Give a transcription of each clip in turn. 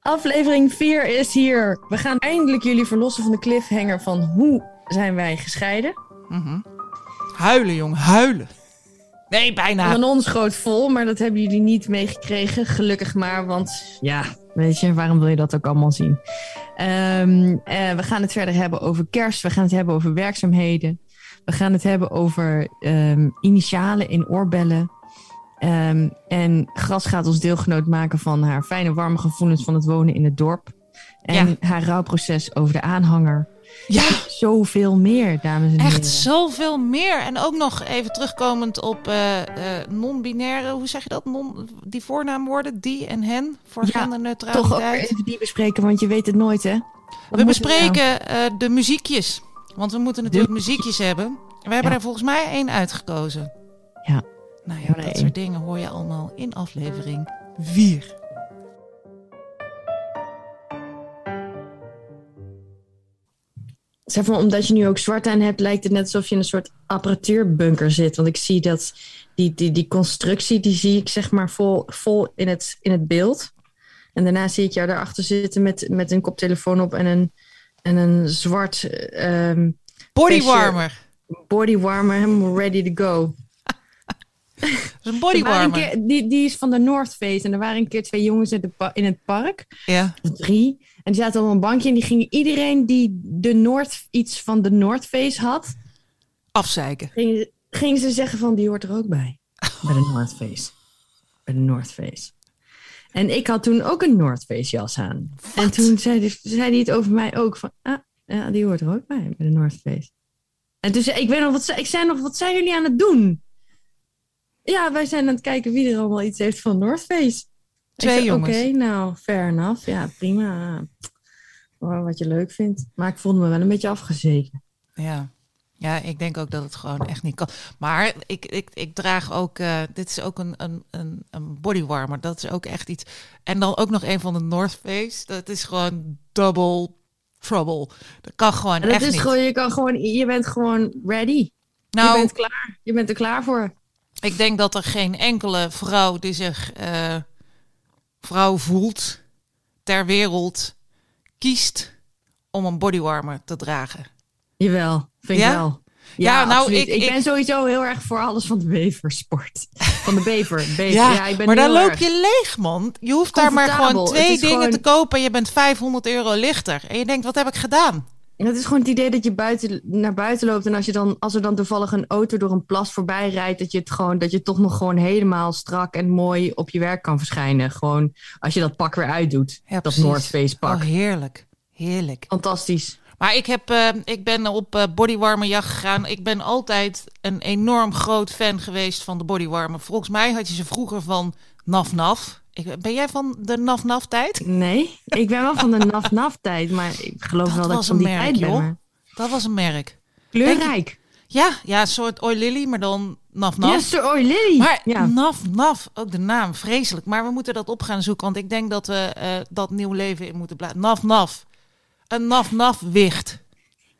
Aflevering 4 is hier. We gaan eindelijk jullie verlossen van de cliffhanger van hoe zijn wij gescheiden. Huilen, jong, huilen. Nee, bijna. Van ons groot vol, maar dat hebben jullie niet meegekregen. Gelukkig maar, want ja, weet je, waarom wil je dat ook allemaal zien? Ehm, eh, we gaan het verder hebben over kerst. We gaan het hebben over werkzaamheden. We gaan het hebben over ehm, initialen in oorbellen. Ehm, en Gras gaat ons deelgenoot maken van haar fijne warme gevoelens van het wonen in het dorp. En Ja. haar rouwproces over de aanhanger. Ja, Zoveel meer, dames en heren. echt zoveel meer. En ook nog even terugkomend op eh, eh, non-binaire, hoe zeg je dat? Non, die voornaamwoorden, die en hen, voor Ja, Toch ook genderneutraliteit. even die bespreken, want je weet het nooit, hè? Wat We moeten nou? bespreken eh, de muziekjes. Want we moeten natuurlijk De muziekjes hebben. We hebben Ja. er volgens mij één uitgekozen. Ja. Nou Ja, dat soort dingen hoor je allemaal in aflevering 4. Zeg maar, omdat je nu ook zwart aan hebt, lijkt het net alsof je in een soort apparatuurbunker zit. Want ik zie dat die, die, die constructie, die zie ik zeg maar vol, vol in, het, in het beeld. En daarna zie ik jou daarachter zitten met, met een koptelefoon op en een, en een zwart ehm Bodywarmer. bodywarmer, helemaal ready to go. Dat is een Er bodywarmer. keer, die, die is van de North Face. En er waren een keer twee jongens in, de pa- in het park. Ja. Drie. En die zaten op een bankje en die gingen iedereen die de North, iets van de North Face had, Afzeiken. gingen, ze- gingen ze zeggen van die hoort er ook bij. Bij de North Face. Bij de North Face. En ik had toen ook een North Face jas aan. En toen zei, die- zei hij het over mij ook van, ah, ja, die hoort er ook bij, bij de North Face. En toen zei ik, weet nog, wat, ze- ik zei nog, wat zijn jullie aan het doen? Ja, wij zijn aan het kijken wie er allemaal iets heeft van North Face. Twee zei, jongens. Oké, nou, fair enough. Ja, prima. Wat je leuk vindt. Maar ik voelde me wel een beetje afgezeken. Ja. Ja, ik denk ook dat het gewoon echt niet kan. Maar ik, ik, ik draag ook, eh, dit is ook een, een, een, een bodywarmer. Dat is ook echt iets. En dan ook nog een van de North Face. Dat is gewoon double trouble. Dat kan gewoon dat echt is niet. gewoon, je kan gewoon, je bent gewoon ready. je nou, bent klaar. Je bent er klaar voor. Ik denk dat er geen enkele vrouw die zich eh, vrouw voelt ter wereld kiest om een bodywarmer te dragen. Jawel, vind ik Ja? wel. Ja, nou, absoluut. ik- ik, ik- ben sowieso heel erg voor alles van de beversport. Van de bever. bever. Ja, Ja, ik ben maar dan loop je leeg, man. Je hoeft daar maar gewoon twee dingen gewoon- te kopen en je bent 500 euro lichter. En je denkt, wat heb ik gedaan? Het is gewoon het idee dat je buiten, naar buiten loopt. En als, je dan, als er dan toevallig een auto door een plas voorbij rijdt, dat je, het gewoon, dat je toch nog gewoon helemaal strak en mooi op je werk kan verschijnen. Gewoon als je dat pak weer uitdoet. Ja, dat. North Face pak. Oh, heerlijk. Heerlijk. Fantastisch. Maar ik, heb, eh, ik ben op eh bodywarmerjacht gegaan. Ik ben altijd een enorm groot fan geweest van de bodywarmer. Volgens mij had je ze vroeger van Naf Naf. Ik, ben jij van de Naf Naf tijd? Nee, ik ben wel van de naf-naf tijd, maar ik geloof Dat wel dat ik van die merk, tijd ben. maar- Dat was een merk. Kleurrijk. Ja, ja een soort Oil Lily, maar dan Naf Naf. Yes, Oil Lily. Maar ja. Naf Naf, ook de naam, vreselijk. Maar we moeten dat op gaan zoeken, want ik denk dat we eh, dat nieuw leven in moeten blijven. Naf Naf. Een Naf Naf wicht.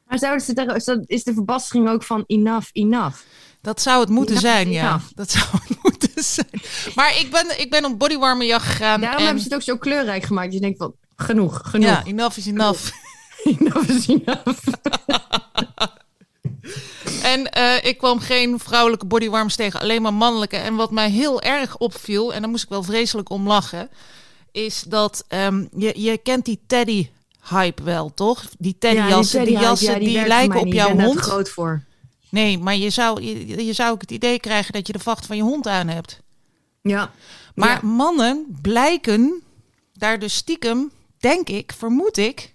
Maar zouden ze is de verbastering ook van enough, enough? Dat zou het moeten Ja, zijn, ja. ja. Dat zou het moeten zijn. Maar ik ben, ik ben op bodywarmerjacht gegaan. Daarom en, hebben ze het ook zo kleurrijk gemaakt. Je denkt van, genoeg, genoeg. Ja, enough is enough. enough is enough. En eh, ik kwam geen vrouwelijke bodywarmers tegen, alleen maar mannelijke. En wat mij heel erg opviel, en daar moest ik wel vreselijk om lachen, is dat ehm, je, je kent die teddy hype wel, toch? Die teddyjassen, die, jassen die, lijken op jouw Ik ben hond. daar groot voor. Nee, maar je zou, je, je zou ook het idee krijgen dat je de vacht van je hond aan hebt. Ja. Maar Ja. mannen blijken daar dus stiekem, denk ik, vermoed ik,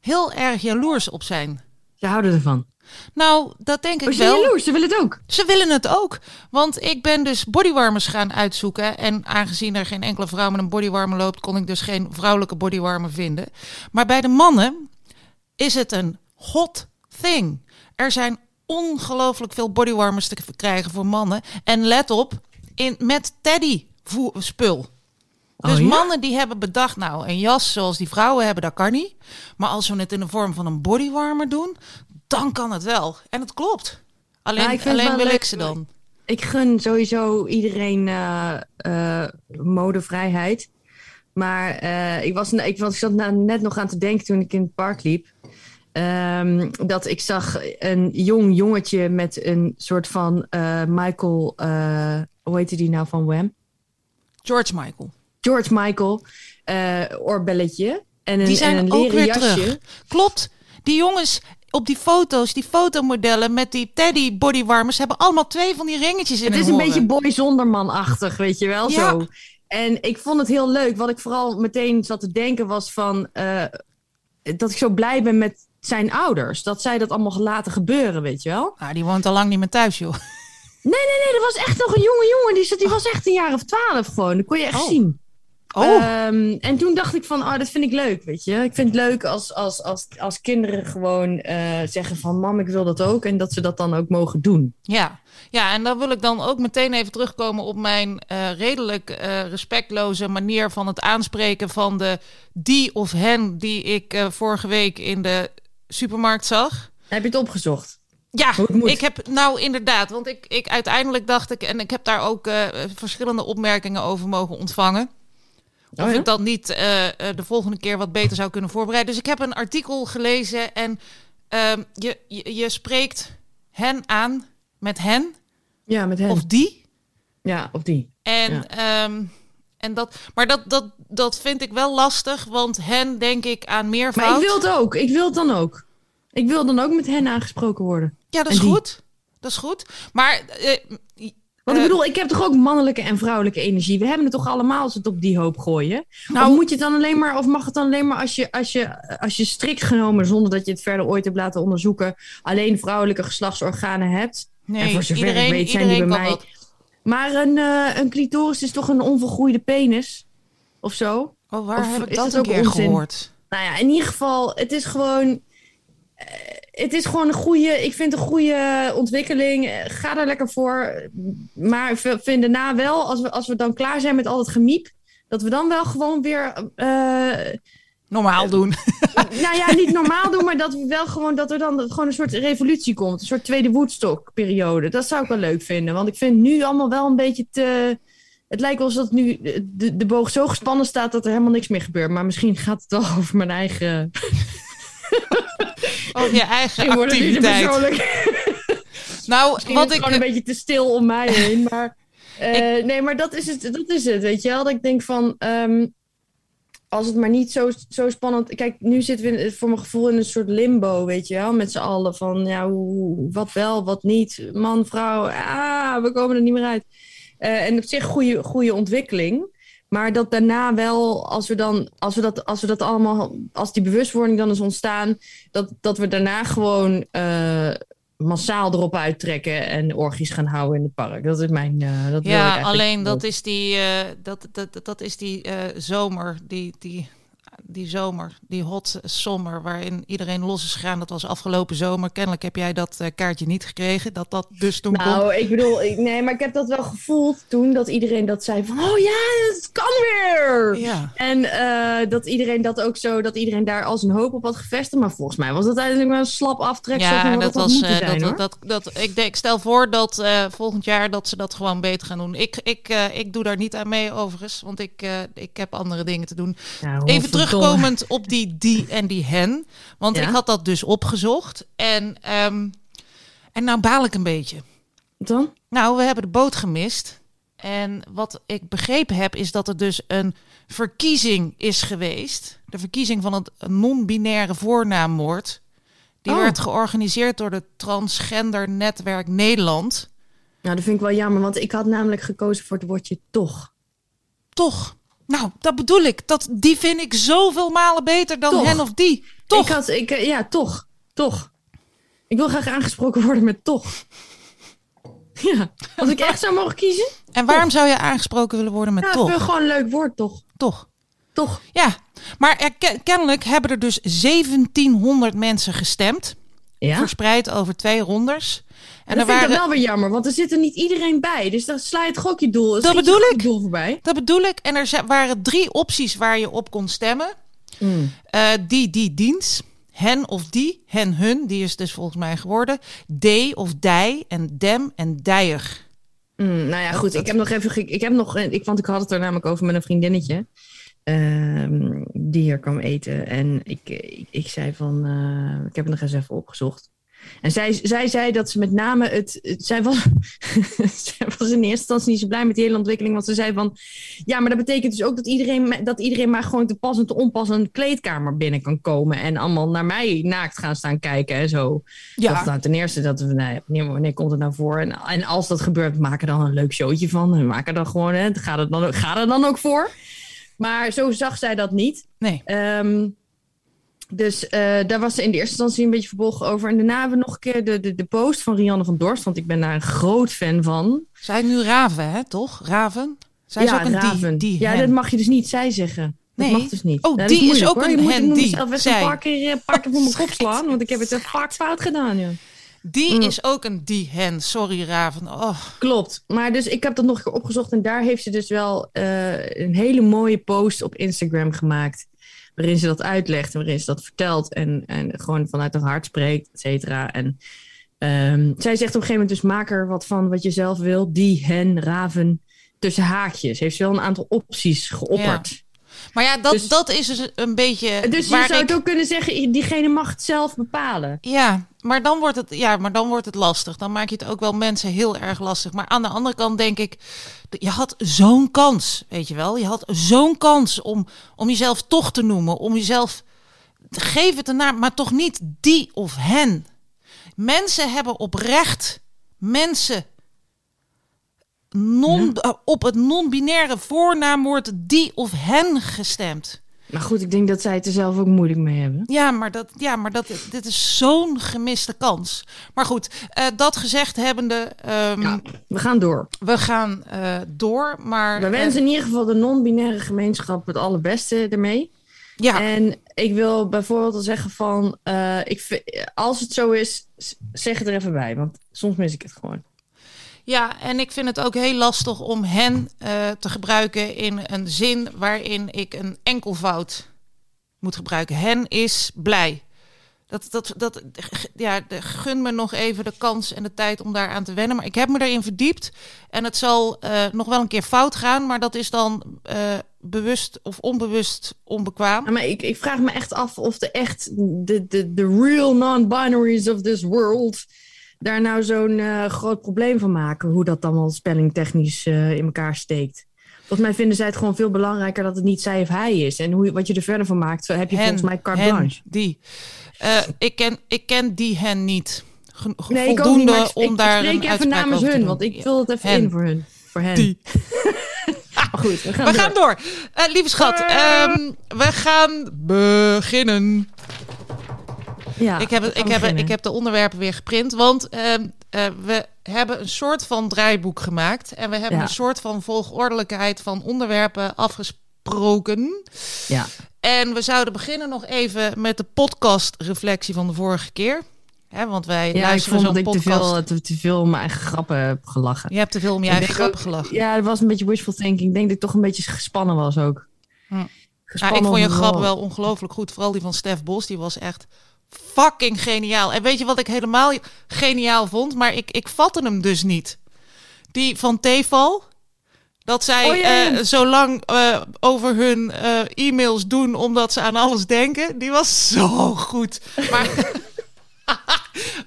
heel erg jaloers op zijn. Ze houden ervan. Nou, dat denk ik Oh, ze zijn wel. jaloers, ze willen het ook. Ze willen het ook. Want ik ben dus bodywarmers gaan uitzoeken. En aangezien er geen enkele vrouw met een bodywarmer loopt, kon ik dus geen vrouwelijke bodywarmer vinden. Maar bij de mannen is het een hot thing. Er zijn ongelooflijk veel bodywarmers te krijgen voor mannen. En let op, in, met teddy spul. Dus Oh, ja? mannen die hebben bedacht, nou, een jas zoals die vrouwen hebben, dat kan niet. Maar als we het in de vorm van een bodywarmer doen, dan kan het wel. En het klopt. Alleen, het alleen wil leuk. ik ze dan. Ik gun sowieso iedereen eh, modevrijheid. Maar eh, ik, was, ik, was, ik zat nou net nog aan te denken toen ik in het park liep. Ehm, dat ik zag een jong jongetje met een soort van eh, Michael... eh, hoe heette die nou van Wham? George Michael. George Michael eh oorbelletje. En een, Die zijn en een ook weer jasje. terug. Klopt. Die jongens op die foto's, die fotomodellen met die teddy bodywarmers... hebben allemaal twee van die ringetjes in Het is een beetje Boy Zonderman-achtig, weet je wel, Ja. zo. En ik vond het heel leuk. Wat ik vooral meteen zat te denken was van... dat ik zo blij ben met zijn ouders. Dat zij dat allemaal laten gebeuren, weet je wel. Nou, die woont al lang niet meer thuis, joh. Nee, nee, nee, dat was echt nog een jonge jongen. Die, zat, die was echt een jaar of twaalf gewoon. Dat kon je echt Oh. zien. Oh, Ehm, en toen dacht ik van, oh, dat vind ik leuk, weet je. Ik vind het leuk als, als, als, als kinderen gewoon eh, zeggen van... mam, ik wil dat ook. En dat ze dat dan ook mogen doen. ja. Ja, en dan wil ik dan ook meteen even terugkomen op mijn eh, redelijk eh, respectloze manier van het aanspreken van de die of hen die ik vorige week in de supermarkt zag. Heb je het opgezocht? Ja, ik heb nou inderdaad, want ik, ik uiteindelijk dacht ik, en ik heb daar ook eh, verschillende opmerkingen over mogen ontvangen. Of Oh ja? ik dat niet eh, eh, de volgende keer wat beter zou kunnen voorbereiden. Dus ik heb een artikel gelezen en ehm, je, je, je spreekt hen aan met hen Ja, met hen. of die. Ja, of die. En, Ja. ehm, en dat, maar dat, dat, dat vind ik wel lastig, want hen denk ik aan meervoud. Maar ik wil het ook. Ik wil het dan ook. Ik wil dan ook met hen aangesproken worden. Ja, dat is goed. Dat is goed. Maar eh, Want Eh, ik bedoel, ik heb toch ook mannelijke en vrouwelijke energie. We hebben het toch allemaal als we het op die hoop gooien. Nou- of moet je het dan alleen maar, of mag het dan alleen maar als je, als je, als je strikt genomen, zonder dat je het verder ooit hebt laten onderzoeken, alleen vrouwelijke geslachtsorganen hebt? nee, en voor zover iedereen, ik weet zijn die bij kan mij. dat. Maar een, eh, een clitoris is toch een onvolgroeide penis? Of zo? Oh, waar Of heb ik dat dat een ook keer onzin? gehoord? Nou ja, in ieder geval, het is gewoon. eh, Het is gewoon een goede, ik vind een goede ontwikkeling. Eh, Ga daar lekker voor. Maar vind daarna wel, als we, als we dan klaar zijn met al het gemiep, dat we dan wel gewoon weer. Normaal doen. nou ja, niet normaal doen, maar dat we wel gewoon dat er dan gewoon een soort revolutie komt. Een soort tweede Woodstock-periode. Dat zou ik wel leuk vinden. Want ik vind nu allemaal wel een beetje te. Het lijkt wel alsof nu de, de boog zo gespannen staat dat er helemaal niks meer gebeurt. Maar misschien gaat het wel over mijn eigen Over je eigen Ik word het niet te activiteit. persoonlijk. Nou, Misschien wat is het ik... gewoon een beetje te stil om mij heen. Maar eh, nee, maar dat is, het, dat is het, weet je wel. Dat ik denk van, ehm, als het maar niet zo, zo spannend... Kijk, nu zitten we voor mijn gevoel in een soort limbo, weet je wel. Met z'n allen van, ja, hoe, wat wel, wat niet. Man, vrouw, ah, we komen er niet meer uit. Eh, en op zich goede, goede ontwikkeling. Maar dat daarna wel, als we, dan, als, we dat, als we dat allemaal, als die bewustwording dan is ontstaan, dat, dat we daarna gewoon eh, massaal erop uittrekken en orgies gaan houden in het park. Dat is mijn. eh, dat wil ik Ja, alleen dat is die, eh, dat, dat, dat, dat is die eh, zomer, die, die, die zomer, die hot summer, waarin iedereen los is gegaan. Dat was afgelopen zomer. Kennelijk heb jij dat eh, kaartje niet gekregen, dat dat dus toen kon. Nou, ik bedoel, ik, nee, maar ik heb dat wel gevoeld toen dat iedereen dat zei van, oh ja, het kan weer. Ja. En eh, dat iedereen dat ook zo, dat iedereen daar al zijn hoop op had gevestigd. Maar volgens mij was dat uiteindelijk maar een slap aftreksel van Ja, dat had was. eh, zijn, dat, dat, dat, ik, denk, stel voor dat volgend jaar dat ze dat gewoon beter gaan doen. Ik, ik, ik doe daar niet aan mee, overigens, want ik, ik heb andere dingen te doen. Ja, Even godverdomme. Terugkomend op die die en die hen. Want Ja? ik had dat dus opgezocht. En, ehm, en nou baal ik een beetje. Dan? Nou, we hebben de boot gemist. En wat ik begrepen heb, is dat er dus een verkiezing is geweest. De verkiezing van het non-binaire voornaamwoord. Die Oh. werd georganiseerd door de Transgender Netwerk Nederland. Nou, dat vind ik wel jammer, want ik had namelijk gekozen voor het woordje toch. Toch. Nou, dat bedoel ik. Dat, die vind ik zoveel malen beter dan Toch. hen of die. Toch. Ik had, ik, eh, ja, toch. Toch. Ik wil graag aangesproken worden met toch. Ja, als ik echt zou mogen kiezen. En waarom zou je aangesproken willen worden met Ja, ik toch? vind gewoon een leuk woord, toch. Toch. Toch. Ja, maar er, ke- kennelijk hebben er dus 1700 mensen gestemd. Ja. Verspreid over twee rondes. En dat er vind ik waren, dan wel weer jammer, want er zit er niet iedereen bij. Dus dan sla je het gokje-doel. Dat schiet je bedoel ik. gokje-doel voorbij. dat bedoel ik. En er waren drie opties waar je op kon stemmen. Mm. Eh, die, die, diens. Hen of die. Hen, hun. Die is dus volgens mij geworden. D of dij. En dem en dijer. Mm, nou ja, goed. Ik heb nog even. ge- Ik heb nog. Ik, want ik had het er namelijk over met een vriendinnetje. Ehm, die hier kwam eten. En ik, ik, ik zei van, eh, ik heb het nog eens even opgezocht. En zij, zij zei dat ze met name het. het- zij, was, zij was in eerste instantie niet zo blij met die hele ontwikkeling. Want ze zei van. Ja, maar dat betekent dus ook dat iedereen, dat iedereen maar gewoon te pas en te onpas een kleedkamer binnen kan komen. En allemaal naar mij naakt gaan staan kijken en zo. Dat, nou, ten eerste, dat, we- nou, ja, wanneer, wanneer komt het nou voor? En, en als dat gebeurt, maak er dan een leuk showtje van. En maak er dan gewoon, hè, gaat, het dan, gaat er dan ook voor? Maar zo zag zij dat niet. Nee. Ehm, dus eh, daar was ze in de eerste instantie een beetje verbolgen over. En daarna hebben we nog een keer de, de, de post van Rianne van Dorst. Want ik ben daar een groot fan van. Zij nu Raven, hè, toch? Raven? Zij is ja, ook een Raven. die. die ja, hen. dat mag je dus niet zij zeggen. Dat Nee. mag dus niet. Oh, dat die is moeilijk, ook hoor. een je moet, ik moet die, mezelf even zij. een paar keer, een paar keer voor mijn kop slaan. Want ik heb het echt vaak fout gedaan, ja. Die Mm. is ook een die hen. Sorry, Raven. Oh, Klopt. Maar dus ik heb dat nog een keer opgezocht. En daar heeft ze dus wel eh, een hele mooie post op Instagram gemaakt. Waarin ze dat uitlegt en waarin ze dat vertelt. En, en gewoon vanuit haar hart spreekt, et cetera. En ehm, zij zegt op een gegeven moment dus maak er wat van wat je zelf wil. Die, hen, raven. Tussen haakjes. Heeft ze wel een aantal opties geopperd. Maar ja, dat, Dus- dat is dus een beetje. Dus je zou ik, het ook kunnen zeggen, diegene mag het zelf bepalen. Ja, maar dan wordt het, ja, maar dan wordt het lastig. Dan maak je het ook wel mensen heel erg lastig. Maar aan de andere kant denk ik, je had zo'n kans, weet je wel. Je had zo'n kans om, om jezelf toch te noemen, om jezelf, geef het een naam, maar toch niet die of hen. Mensen hebben oprecht, mensen non, op het non-binaire voornaamwoord die of hen gestemd. Maar goed, ik denk dat zij het er zelf ook moeilijk mee hebben. Ja, maar, dat, ja, maar dat, dit is zo'n gemiste kans. Maar goed, eh, dat gezegd hebbende, Ja, we gaan door. we gaan eh, door. Maar We eh, wensen in ieder geval de non-binaire gemeenschap het allerbeste ermee. ja, En ik wil bijvoorbeeld al zeggen van, ik, als het zo is, zeg het er even bij. Want soms mis ik het gewoon. Ja, en ik vind het ook heel lastig om hen eh, te gebruiken in een zin waarin ik een enkelvoud moet gebruiken. Hen is blij. Dat, dat, dat, ja, gun me nog even de kans en de tijd om daaraan te wennen. Maar ik heb me daarin verdiept. En het zal eh, nog wel een keer fout gaan. Maar dat is dan eh, bewust of onbewust onbekwaam. Maar ik, ik vraag me echt af of de echt, de, de, de real non-binaries of this world, daar nou zo'n eh, groot probleem van maken. Hoe dat allemaal spellingtechnisch eh, in elkaar steekt. Volgens mij vinden zij het gewoon veel belangrijker dat het niet zij of hij is. En hoe, wat je er verder van maakt, heb je Hen, volgens mij carte hen, blanche. die. Eh, ik, ken, ik ken die hen niet. Nee, ik voldoende niet, maar ik, om ik, daar ik spreek even namens hun, want ik vul het even Hen. in voor hun. Voor hen. Die. Maar goed, we gaan We door. gaan door. Lieve schat, ehm, we gaan beginnen. Ja, ik, heb, het- ik, heb, beginnen. ik heb de onderwerpen weer geprint, want ehm, eh, we hebben een soort van draaiboek gemaakt. En we hebben Ja. een soort van volgordelijkheid van onderwerpen afgesproken. Ja. En we zouden beginnen nog even met de podcast-reflectie van de vorige keer. Hè, want wij Ja, ik luisteren vond zo'n dat ik te veel, te, te veel om mijn eigen grappen heb gelachen. Je hebt te veel om je Ik eigen grappen gelachen. Ja, dat was een beetje wishful thinking. Ik denk dat ik toch een beetje gespannen was ook. Hm. Ja, ik vond je grap wel ongelooflijk goed. Vooral die van Stef Bos, die was echt fucking geniaal. En weet je wat ik helemaal geniaal vond? Maar ik, ik vatte hem dus niet. Die van Tefal. Dat zij Oh, ja, eh, zo lang eh, over hun eh, e-mails doen omdat ze aan alles denken. Die was zo goed. Maar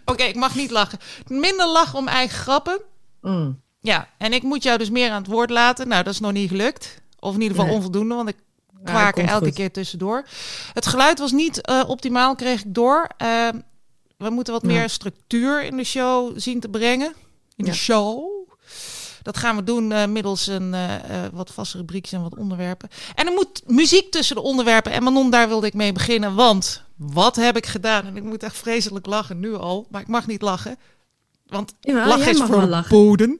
oké, ik mag niet lachen. Minder lachen om eigen grappen. Mm. Ja, en ik moet jou dus meer aan het woord laten. Nou, dat is nog niet gelukt. Of in ieder geval Nee. onvoldoende, want ik Komt elke goed. keer tussendoor. Het geluid was niet eh, optimaal, kreeg ik door. Eh, we moeten wat Ja. meer structuur in de show zien te brengen. In de show. Dat gaan we doen eh, middels een wat vaste rubriekjes en wat onderwerpen. En er moet muziek tussen de onderwerpen. En Manon, daar wilde ik mee beginnen. Want wat heb ik gedaan? En ik moet echt vreselijk lachen nu al. Maar ik mag niet lachen. Want lachen jij is voor wel de lachen. boden.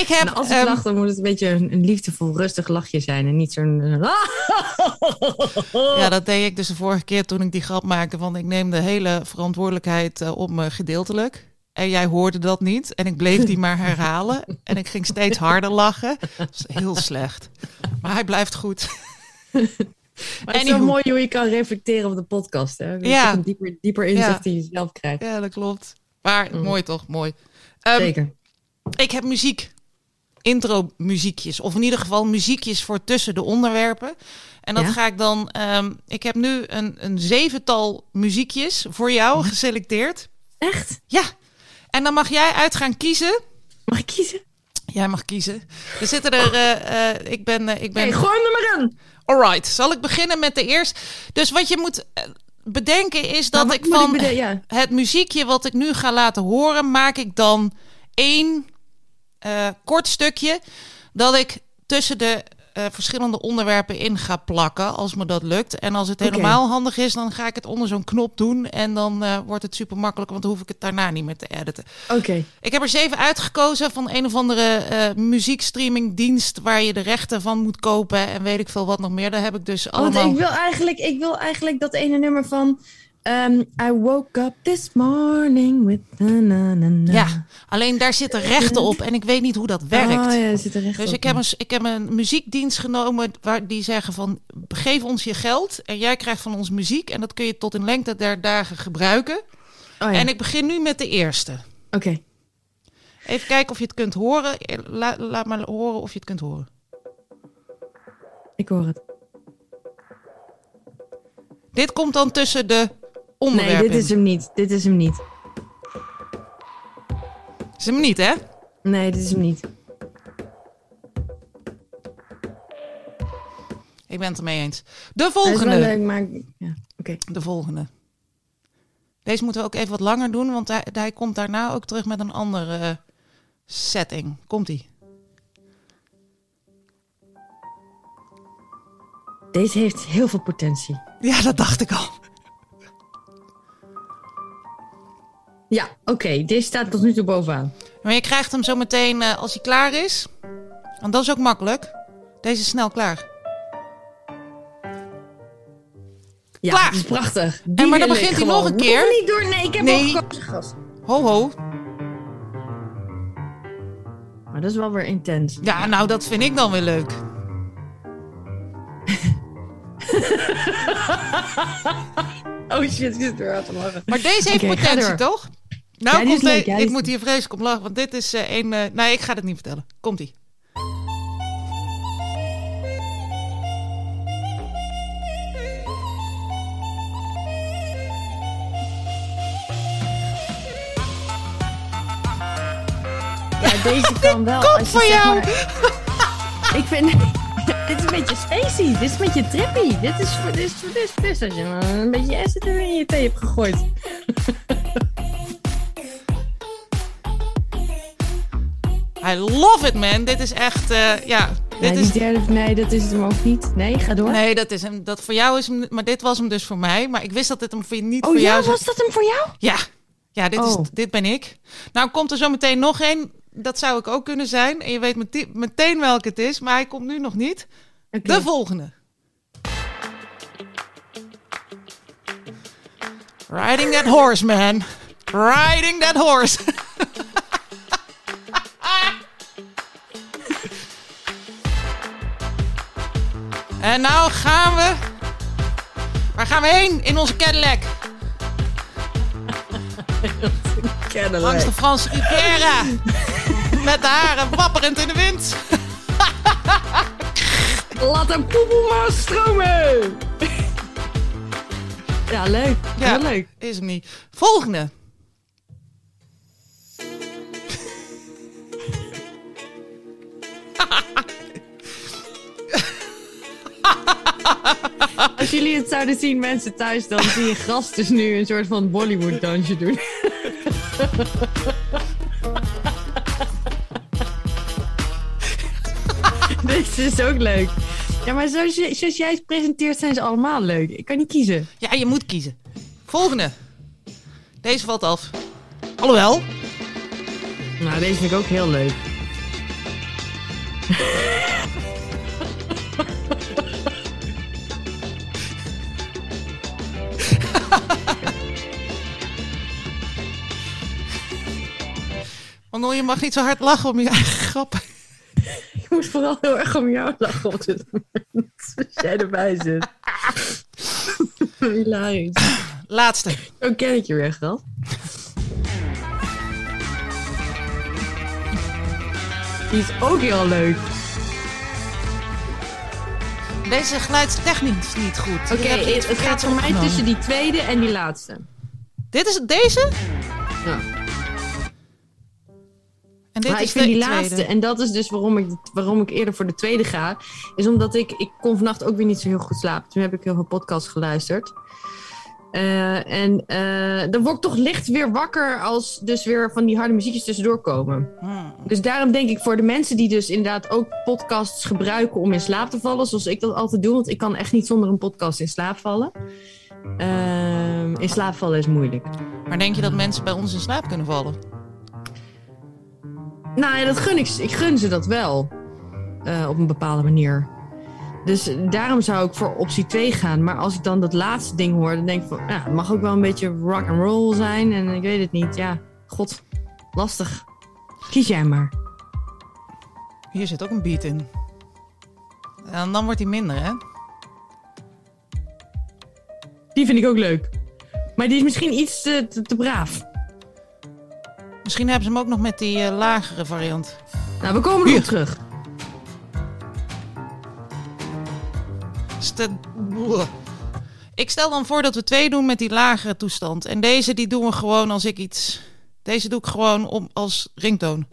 ik heb... En als ik ehm, lach, dan moet het een beetje een, een liefdevol, rustig lachje zijn. En niet zo'n... Ja, dat deed ik dus de vorige keer toen ik die grap maakte van ik neem de hele verantwoordelijkheid eh, op me gedeeltelijk. En jij hoorde dat niet en ik bleef die maar herhalen. En ik ging steeds harder lachen. Dat is heel slecht. Maar hij blijft goed. Maar het is wel mooi hoe je kan reflecteren op de podcast. Hè? Ja. Een dieper, dieper inzicht in jezelf krijgt. Ja, dat klopt. Maar Mm. mooi toch, mooi. Ehm, Zeker. ik heb muziek. intro muziekjes. Of in ieder geval muziekjes voor tussen de onderwerpen. En dat Ja. ga ik dan. ehm, ik heb nu een, een zevental muziekjes voor jou geselecteerd. Echt? Ja. En dan mag jij uit gaan kiezen. Mag ik kiezen? Jij mag kiezen. Er zitten er. eh, eh, ik ben. eh, ik ben Nee, gooi hem er maar in. Alright. Zal ik beginnen met de eerste? Dus wat je moet eh, bedenken is dat Maar ik van ja. het muziekje wat ik nu ga laten horen, maak ik dan één eh, kort stukje dat ik tussen de eh, verschillende onderwerpen in ga plakken, als me dat lukt. En als het helemaal handig is, dan ga ik het onder zo'n knop doen en dan eh, wordt het super makkelijk, want dan hoef ik het daarna niet meer te editen. Oké. Ik heb er zeven uitgekozen van een of andere eh muziekstreamingdienst waar je de rechten van moet kopen en weet ik veel wat nog meer. Daar heb ik dus Want allemaal. ik wil eigenlijk, ik wil eigenlijk dat ene nummer van... ehm, I woke up this morning with... Na, na, na, na. Ja, alleen daar zitten rechten op en ik weet niet hoe dat werkt. Oh, ja, zit er echt Dus op. ik heb, een, ik heb een muziekdienst genomen waar die zeggen van geef ons je geld en jij krijgt van ons muziek en dat kun je tot in lengte der dagen gebruiken. Oh, ja. En ik begin nu met de eerste. Oké. Even kijken of je het kunt horen. La- laat maar horen of je het kunt horen. Ik hoor het. Dit komt dan tussen de Nee, dit is hem niet. Dit is hem niet. Is hem niet, hè? Nee, dit is hem niet. Ik ben het ermee eens. De Hij is wel volgende. leuk, maar... Ja. De volgende. Deze moeten we ook even wat langer doen, want hij, hij komt daarna ook terug met een andere eh, setting. Komt-ie. Deze heeft heel veel potentie. Ja, dat dacht ik al. Ja, oké. Deze staat tot nu toe bovenaan. Maar je krijgt hem zo meteen eh, als hij klaar is. Want dat is ook makkelijk. Deze is snel klaar. Ja, Klaar. dat is prachtig. maar dan begint hij nog een keer. Nog niet door. Nee, ik heb Nee. al gekozen, gast. Ho, ho. Maar dat is wel weer intens. Ja, nou, dat vind ik dan weer leuk. Oh shit, ik zit er aan te lachen. Maar deze heeft potentie, toch? Nou, Ja, komt leuk, ik moet hier vreselijk om lachen, want dit is eh, een... eh, nee, ik ga het niet vertellen. Komt-ie. Ja, deze kan wel. komt voor jou. maar- ik vind... dit is een beetje spacey. Dit is een beetje trippy. Dit is voor dit is voor dit is dit als je een beetje acid in je thee hebt gegooid. I love it, man. Dit is echt... eh, ja, dit Nee, is... derde, nee, dat is het hem ook niet. Nee, ga door. Nee, dat is hem. Dat voor jou is hem... Maar dit was hem dus voor mij. Maar ik wist dat dit hem voor je niet oh voor ja, jou zou... was dat hem voor jou? Ja, ja dit, is, Oh. dit ben ik. Nou komt er zo meteen nog één. Dat zou ik ook kunnen zijn. En je weet mete- meteen welke het is. Maar hij komt nu nog niet. De volgende. Riding that horse, man. Riding that horse. en nou gaan we... Waar gaan we heen in onze Cadillac? Langs de Franse Riviera. Met de haren wapperend in de wind. Laat hem poepoe maar stromen! ja, leuk. Ja. Heel leuk. Is hem niet. Volgende. Als jullie het zouden zien, mensen thuis, dan zie je gast dus nu een soort van Bollywood-dansje doen. Dit is ook leuk. Ja, maar zoals, je, zoals jij het presenteert, zijn ze allemaal leuk. Ik kan niet kiezen. Ja, je moet kiezen. Volgende. Deze valt af. Alhoewel. Nou, deze vind ik ook heel leuk. Want je mag niet zo hard lachen om je eigen grappen. Ik moet vooral heel erg om jou lachen op dit moment. Als jij erbij zit. Hilarisch. Laatste. Zo ken ik je weer, gast. Die is ook heel leuk. Deze geluidstechnisch niet goed. Oké, het, het gaat voor mij tussen die tweede en die laatste. Dit is deze? Ja. En dit maar ik is vind de die tweede. laatste, en dat is dus waarom ik, waarom ik eerder voor de tweede ga, is omdat ik, ik kon vannacht ook weer niet zo heel goed slapen. Toen heb ik heel veel podcasts geluisterd. Eh, en eh, dan word ik toch licht weer wakker als dus weer van die harde muziekjes tussendoor komen. Hmm. Dus daarom denk ik voor de mensen die dus inderdaad ook podcasts gebruiken om in slaap te vallen, zoals ik dat altijd doe, want ik kan echt niet zonder een podcast in slaap vallen. Ehm, in slaap vallen is moeilijk. Maar denk je dat mensen bij ons in slaap kunnen vallen? Nou ja, dat gun ik. ze- Ik gun ze dat wel. Eh, op een bepaalde manier. Dus daarom zou ik voor optie 2 gaan. Maar als ik dan dat laatste ding hoor, dan denk ik van... Ja, het mag ook wel een beetje rock and roll zijn. En ik weet het niet. Ja, god. Lastig. Kies jij maar. Hier zit ook een beat in. En dan wordt hij minder, hè? Die vind ik ook leuk. Maar die is misschien iets te, te, te braaf. Misschien hebben ze hem ook nog met die eh, lagere variant. Nou, we komen erop terug. Ik stel dan voor dat we twee doen met die lagere toestand. En deze die doen we gewoon als ik iets... Deze doe ik gewoon om, als ringtoon.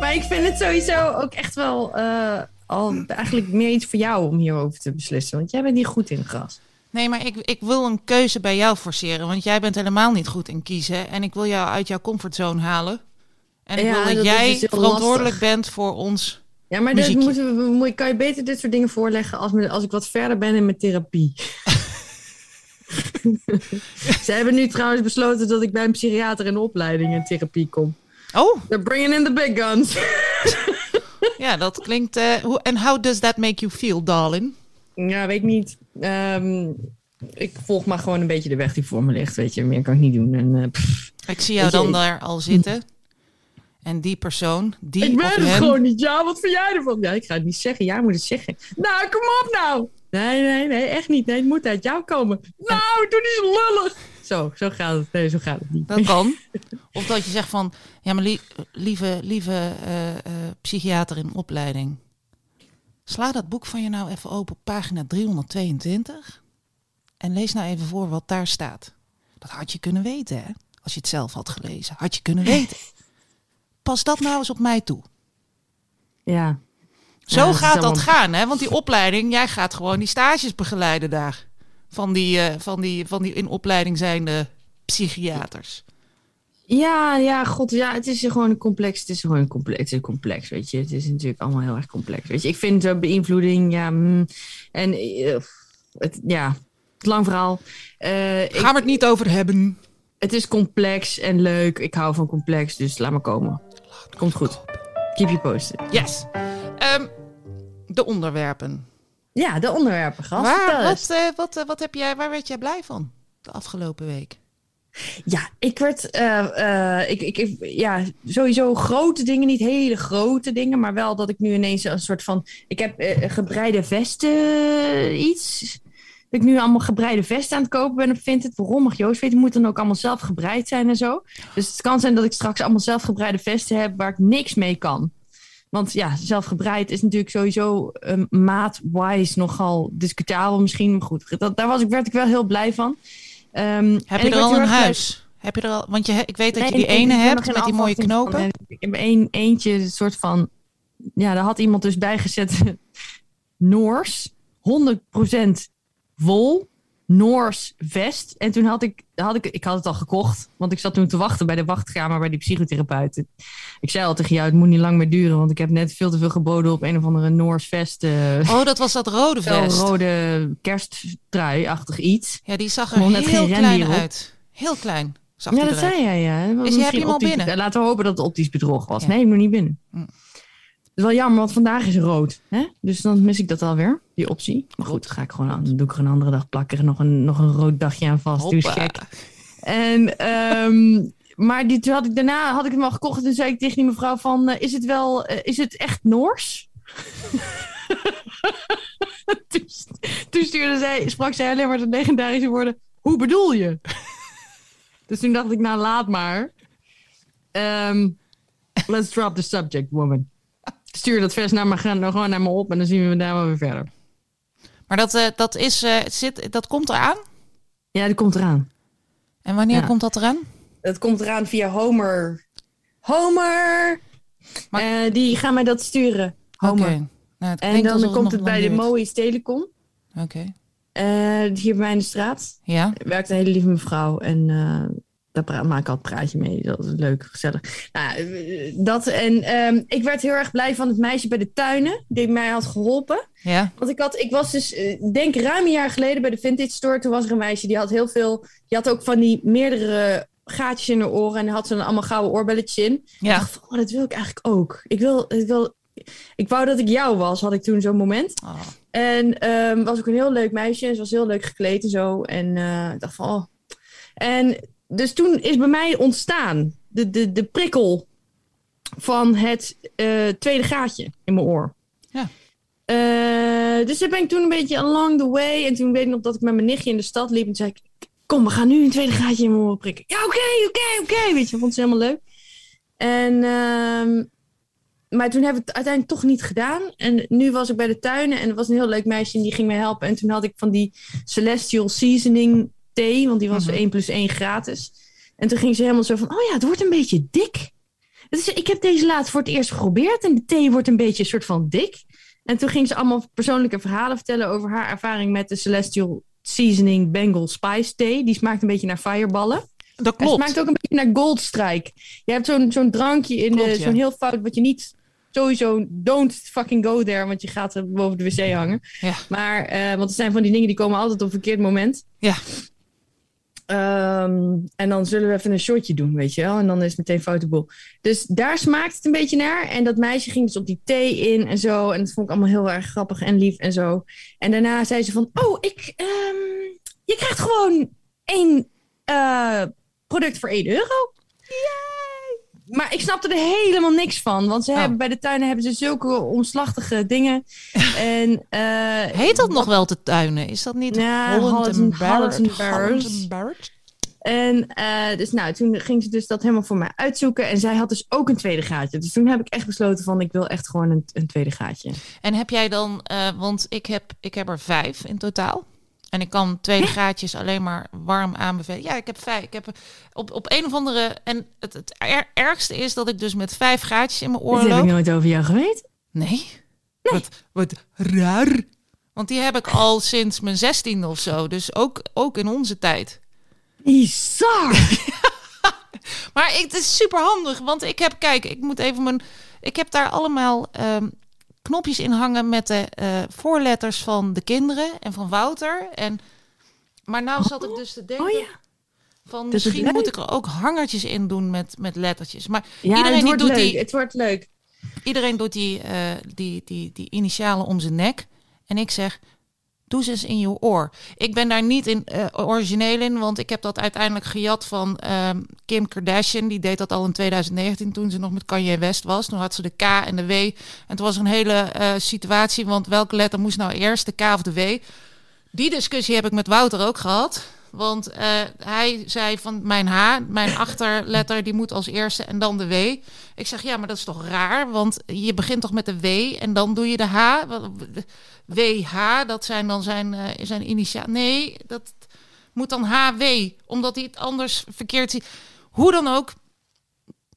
Maar ik vind het sowieso ook echt wel... eh, al eigenlijk meer iets voor jou om hierover te beslissen. Want jij bent hier goed in, gras. Nee, maar ik, ik wil een keuze bij jou forceren. Want jij bent helemaal niet goed in kiezen. En ik wil jou uit jouw comfortzone halen. En ik Ja, wil dat jij dus verantwoordelijk lastig. bent voor ons. Ja, maar dat moeten we, moet- kan je beter dit soort dingen voorleggen als, me- als ik wat verder ben in mijn therapie. Ze hebben nu trouwens besloten dat ik bij een psychiater in opleiding in therapie kom. Oh, They're bringing in the big guns. ja, dat klinkt... eh, hoe, en how does that make you feel, darling? Ja, weet ik niet. Ehm, ik volg maar gewoon een beetje de weg die voor me ligt. Weet je, meer kan ik niet doen. En, eh, Ik zie jou Weet je, dan ik- daar al zitten. En die persoon, die ik ben het gewoon niet. Ja, wat vind jij ervan? Ja, ik ga het niet zeggen. Jij moet het zeggen. Nou, kom op nou. Nee, nee, nee, echt niet. Nee, het moet uit jou komen. Nou, doe niet lullig. Zo, zo gaat het. Nee, zo gaat het niet. Dat kan. Of dat je zegt van, ja, maar lie- lieve, lieve eh, eh, psychiater in opleiding. Sla dat boek van je nou even open op pagina 322. En lees nou even voor wat daar staat. Dat had je kunnen weten, hè? Als je het zelf had gelezen. Had je kunnen weten. Pas dat nou eens op mij toe. Ja. Zo Ja, gaat dat allemaal- gaan, hè? Want die opleiding, jij gaat gewoon die stages begeleiden daar. Van die, eh, van die, van die in opleiding zijnde psychiaters. Ja, ja, god, ja, het is gewoon een complex. Het is gewoon een complex, het is complex, weet je. Het is natuurlijk allemaal heel erg complex, weet je. Ik vind uh, beïnvloeding, ja, mm, en eh, het, ja, het lang verhaal. Eh, ik- Gaan we het niet over hebben. het is complex en leuk. Ik hou van complex, dus laat maar komen. Komt goed. Keep you posted. Yes. Ehm, de onderwerpen. Ja, de onderwerpen, gast. Waar, wat, wat, wat heb jij, waar werd jij blij van de afgelopen week? Ja, ik werd, eh, eh, ik, ik, ja, sowieso grote dingen, niet hele grote dingen, maar wel dat ik nu ineens een soort van, ik heb eh, gebreide vesten iets. Dat ik nu allemaal gebreide vesten aan het kopen ben op Vinted. Waarom mag Joost weten? Moet dan ook allemaal zelf gebreid zijn en zo. Dus het kan zijn dat ik straks allemaal zelf gebreide vesten heb waar ik niks mee kan. Want ja, zelf gebreid is natuurlijk sowieso um, maat-wise nogal discutabel misschien. Maar goed, dat, daar was ik, werd ik wel heel blij van. Ehm, Heb je er al een huis? Heb je er al, want je, ik weet dat je die ene hebt met die mooie van. knopen. En Ik heb één, eentje, een soort van... Ja, daar had iemand dus bijgezet. Noors, 100% wol, Noors vest. En toen had ik, had ik... Ik had het al gekocht, want ik zat toen te wachten bij de wachtkamer bij die psychotherapeut. Ik zei al tegen jou, het moet niet lang meer duren, want ik heb net veel te veel geboden op een of andere Noors vest. eh Oh, dat was dat rode Zo'n vest. rode kersttrui-achtig iets. Ja, die zag er heel geen klein uit. Heel klein. Zag Ja, dat eruit. zei jij, ja. Is heb je hem al optisch- binnen? Laten we hopen dat het optisch bedrog was. Ja. Nee, ik moet niet binnen. Hm. Het is wel jammer, want vandaag is rood. Hè? Dus dan mis ik dat alweer, die optie. Maar goed, dan, ga ik gewoon aan, dan doe ik er een andere dag plakken. Er nog een, nog een rood dagje aan vast. Doe eens Hoppa. gek. En, ehm, maar die, toen had ik, daarna had ik hem al gekocht. En toen zei ik tegen die mevrouw van, eh, is het wel, eh, is het echt Noors? toen, toen stuurde zij, sprak zij alleen maar de legendarische woorden, hoe bedoel je? dus toen dacht ik, nou laat maar. ehm, let's drop the subject, woman. Stuur dat vers naar me, gaan nou gewoon naar me op en dan zien we daar maar weer verder. Maar dat, eh, dat, is, eh, zit, dat komt eraan? Ja, die komt eraan. En wanneer Ja. komt dat eraan? Het komt eraan via Homer. Homer! Maar- Eh, die gaan mij dat sturen. Homer. Oké. Nou, En dan komt het bij de. Moï's Telecom. Oké. eh, hier bij mij in de straat. Ja. Er werkt een hele lieve mevrouw. En eh, daar maak ik altijd een praatje mee. Dat is leuk, gezellig. Nou, eh, dat en ehm, ik werd heel erg blij van het meisje bij de tuinen. Die mij had geholpen. Ja. Want ik, had, ik was dus, eh, denk ruim een jaar geleden bij de Vintage Store. Toen was er een meisje die had heel veel. Die had ook van die meerdere gaatjes in haar oren. En had ze dan allemaal gouden oorbelletjes in. Ik Ja. dacht van, oh, dat wil ik eigenlijk ook. Ik wil, ik wil. Ik wou dat ik jou was, had ik toen zo'n moment. Oh. En ehm, was ook een heel leuk meisje. En ze was heel leuk gekleed en zo. En eh, ik dacht van, oh. En dus toen is bij mij ontstaan de, de, de prikkel van het eh, tweede gaatje in mijn oor. Ja. Eh, dus daar ben ik toen een beetje along the way. En toen weet ik nog dat ik met mijn nichtje in de stad liep. En zei ik, kom, we gaan nu een tweede gaatje in mijn oor prikken. Ja, oké, oké, oké. Weet je, vond ze helemaal leuk. En, ehm, maar toen hebben we het uiteindelijk toch niet gedaan. En nu was ik bij de tuinen en er was een heel leuk meisje en die ging mij helpen. En toen had ik van die Celestial Seasoning thee, want die was Mhm. 1 plus 1 gratis. En toen ging ze helemaal zo van, oh ja, het wordt een beetje dik. Dus ik heb deze laatst voor het eerst geprobeerd en de thee wordt een beetje een soort van dik. En toen ging ze allemaal persoonlijke verhalen vertellen over haar ervaring met de Celestial Seasoning Bengal Spice Thee. Die smaakt een beetje naar fireballen. Dat Het klopt. smaakt ook een beetje naar Goldstrike. Je hebt zo'n zo'n drankje in Klopt, de, ja. zo'n heel fout wat je niet sowieso don't fucking go there, want je gaat er boven de wc hangen. Ja. Maar eh, want er zijn van die dingen die komen altijd op een verkeerd moment. Ja. Ehm, en dan zullen we even een shotje doen, weet je wel. En dan is het meteen foute. Dus daar smaakt het een beetje naar. En dat meisje ging dus op die thee in en zo. En dat vond ik allemaal heel erg grappig en lief en zo. En daarna zei ze van, oh, ik, ehm, je krijgt gewoon één eh, product voor 1 euro. Maar ik snapte er helemaal niks van. Want ze Oh. hebben, bij de tuinen hebben ze zulke omslachtige dingen. en, eh, Heet dat nog wel te tuinen? Is dat niet Ja, Holland Holland and and- Barrett? Holland and Holland Barrett. and Barrett? En eh, dus nou, toen ging ze dus dat helemaal voor mij uitzoeken. En zij had dus ook een tweede gaatje. Dus toen heb ik echt besloten van ik wil echt gewoon een, een tweede gaatje. En heb jij dan, eh, want ik heb, ik heb er vijf in totaal. En ik kan tweede gaatjes alleen maar warm aanbevelen. Ja, ik heb vijf. Ik heb op, op een of andere. En het, het er- ergste is dat ik dus met vijf gaatjes in mijn Dat oren heb ik nooit over jou geweten. Nee. Wat, wat raar. Want die heb ik al sinds mijn zestiende of zo. Dus ook, ook in onze tijd. Bizar! Maar ik, het is super handig, want ik heb, kijk, ik moet even mijn, ik heb daar allemaal ehm, knopjes in hangen met de eh, voorletters van de kinderen en van Wouter. En, maar nou zat ik dus te denken oh ja. van is misschien moet ik er ook hangertjes in doen met, met lettertjes. Maar Ja, iedereen, het die wordt doet leuk. die, Het wordt leuk. iedereen doet die, eh, die, die, die initialen om zijn nek. En ik zeg, doe eens in je oor. Ik ben daar niet in eh, origineel in, want ik heb dat uiteindelijk gejat van ehm, Kim Kardashian. Die deed dat al in 2019 toen ze nog met Kanye West was. Toen had ze de K en de W. En toen was een hele eh, situatie, want welke letter moest nou eerst, de K of de W? Die discussie heb ik met Wouter ook gehad. Want eh, hij zei van mijn H, mijn achterletter, die moet als eerste en dan de W. Ik zeg ja, maar dat is toch raar? Want je begint toch met de W en dan doe je de H. WH, dat zijn dan zijn, eh, zijn initiaal. Nee, dat moet dan HW, omdat hij het anders verkeerd ziet. Hoe dan ook,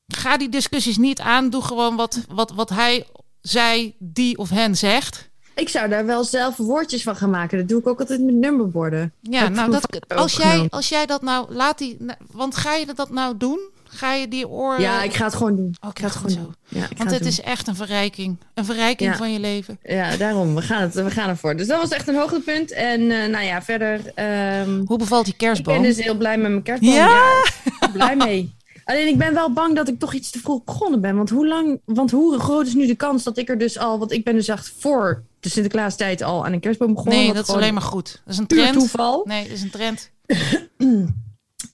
ga die discussies niet aan. Doe gewoon wat, wat, wat hij, zij, die of hen zegt. Ik zou daar wel zelf woordjes van gaan maken. Dat doe ik ook altijd met nummerborden. Ja, ik nou, dat, als, jij, als jij dat nou, laat die, nou, want ga je dat nou doen? Ga je die oren... Ja, ik ga het gewoon doen. Oké, ik ga het gewoon doen. Ja, ik Want het doen. is echt een verrijking. Een verrijking Ja. van je leven. Ja, daarom. We gaan, het, we gaan ervoor. Dus dat was echt een hoogtepunt. En eh, nou ja, verder... ehm, Hoe bevalt die ik kerstboom? ben dus heel blij met mijn kerstboom. Ja! Ik blij mee. Alleen ik ben wel bang dat ik toch iets te vroeg begonnen ben. Want hoe lang... Want hoe groot is nu de kans dat ik er dus al... Want ik ben dus echt voor de Sinterklaastijd al aan een kerstboom begonnen. nee, dat is alleen maar goed. Dat is een trend. toeval. Nee, dat is een trend.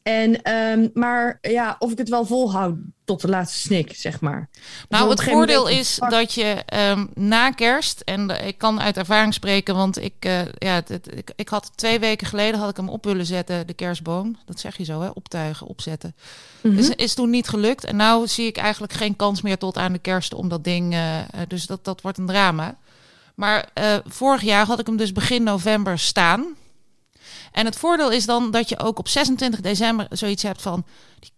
En, ehm, maar ja, of ik het wel volhoud tot de laatste snik, zeg maar. Nou, het voordeel is pak- dat je ehm, na kerst, en ik kan uit ervaring spreken, want ik, eh, ja, het, het- ik, ik had twee weken geleden had ik hem op willen zetten, de kerstboom. Dat zeg je zo, hè? Optuigen, opzetten. Dus is toen niet gelukt. En nou zie ik eigenlijk geen kans meer tot aan de kerst om dat ding. eh, dus dat, dat wordt een drama. Maar eh, vorig jaar had ik hem dus begin november staan. En het voordeel is dan dat je ook op 26 december zoiets hebt van... Die,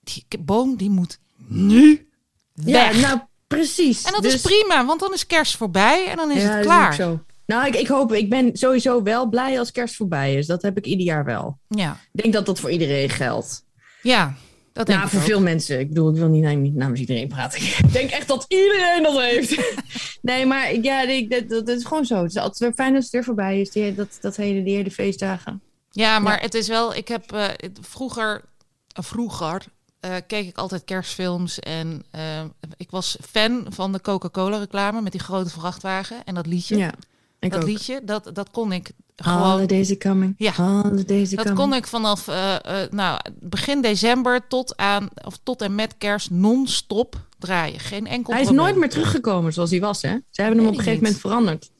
die, die boom die moet nu ja, weg. nou precies. en dat Dus- is prima, want dan is kerst voorbij en dan is ja, het klaar. ook zo. Nou, ik, ik hoop, ik ben sowieso wel blij als kerst voorbij is. Dat heb ik ieder jaar wel. Ja, Ik denk dat dat voor iedereen geldt. ja dat denk Nou, ik voor ook. veel mensen. Ik bedoel, ik wil niet, niet namens iedereen praten. Ik denk echt dat iedereen dat heeft. nee, maar ja, ik, dat, dat, dat is gewoon zo. Het is altijd weer fijn dat het weer voorbij is. Die, dat, dat hele, die hele feestdagen. Ja, maar Ja. het is wel. Ik heb eh, vroeger, eh, vroeger eh, keek ik altijd kerstfilms en eh, ik was fan van de Coca-Cola reclame met die grote vrachtwagen en dat liedje. Ja, ik dat ook. liedje, dat, dat kon ik gewoon. Holidays are coming. Ja. Holidays Dat coming. kon ik vanaf eh, eh, nou, begin december tot aan of tot en met kerst non-stop draaien. Geen enkel. Hij is probleem. nooit meer teruggekomen zoals hij was, hè? Ze hebben hem op een gegeven moment veranderd.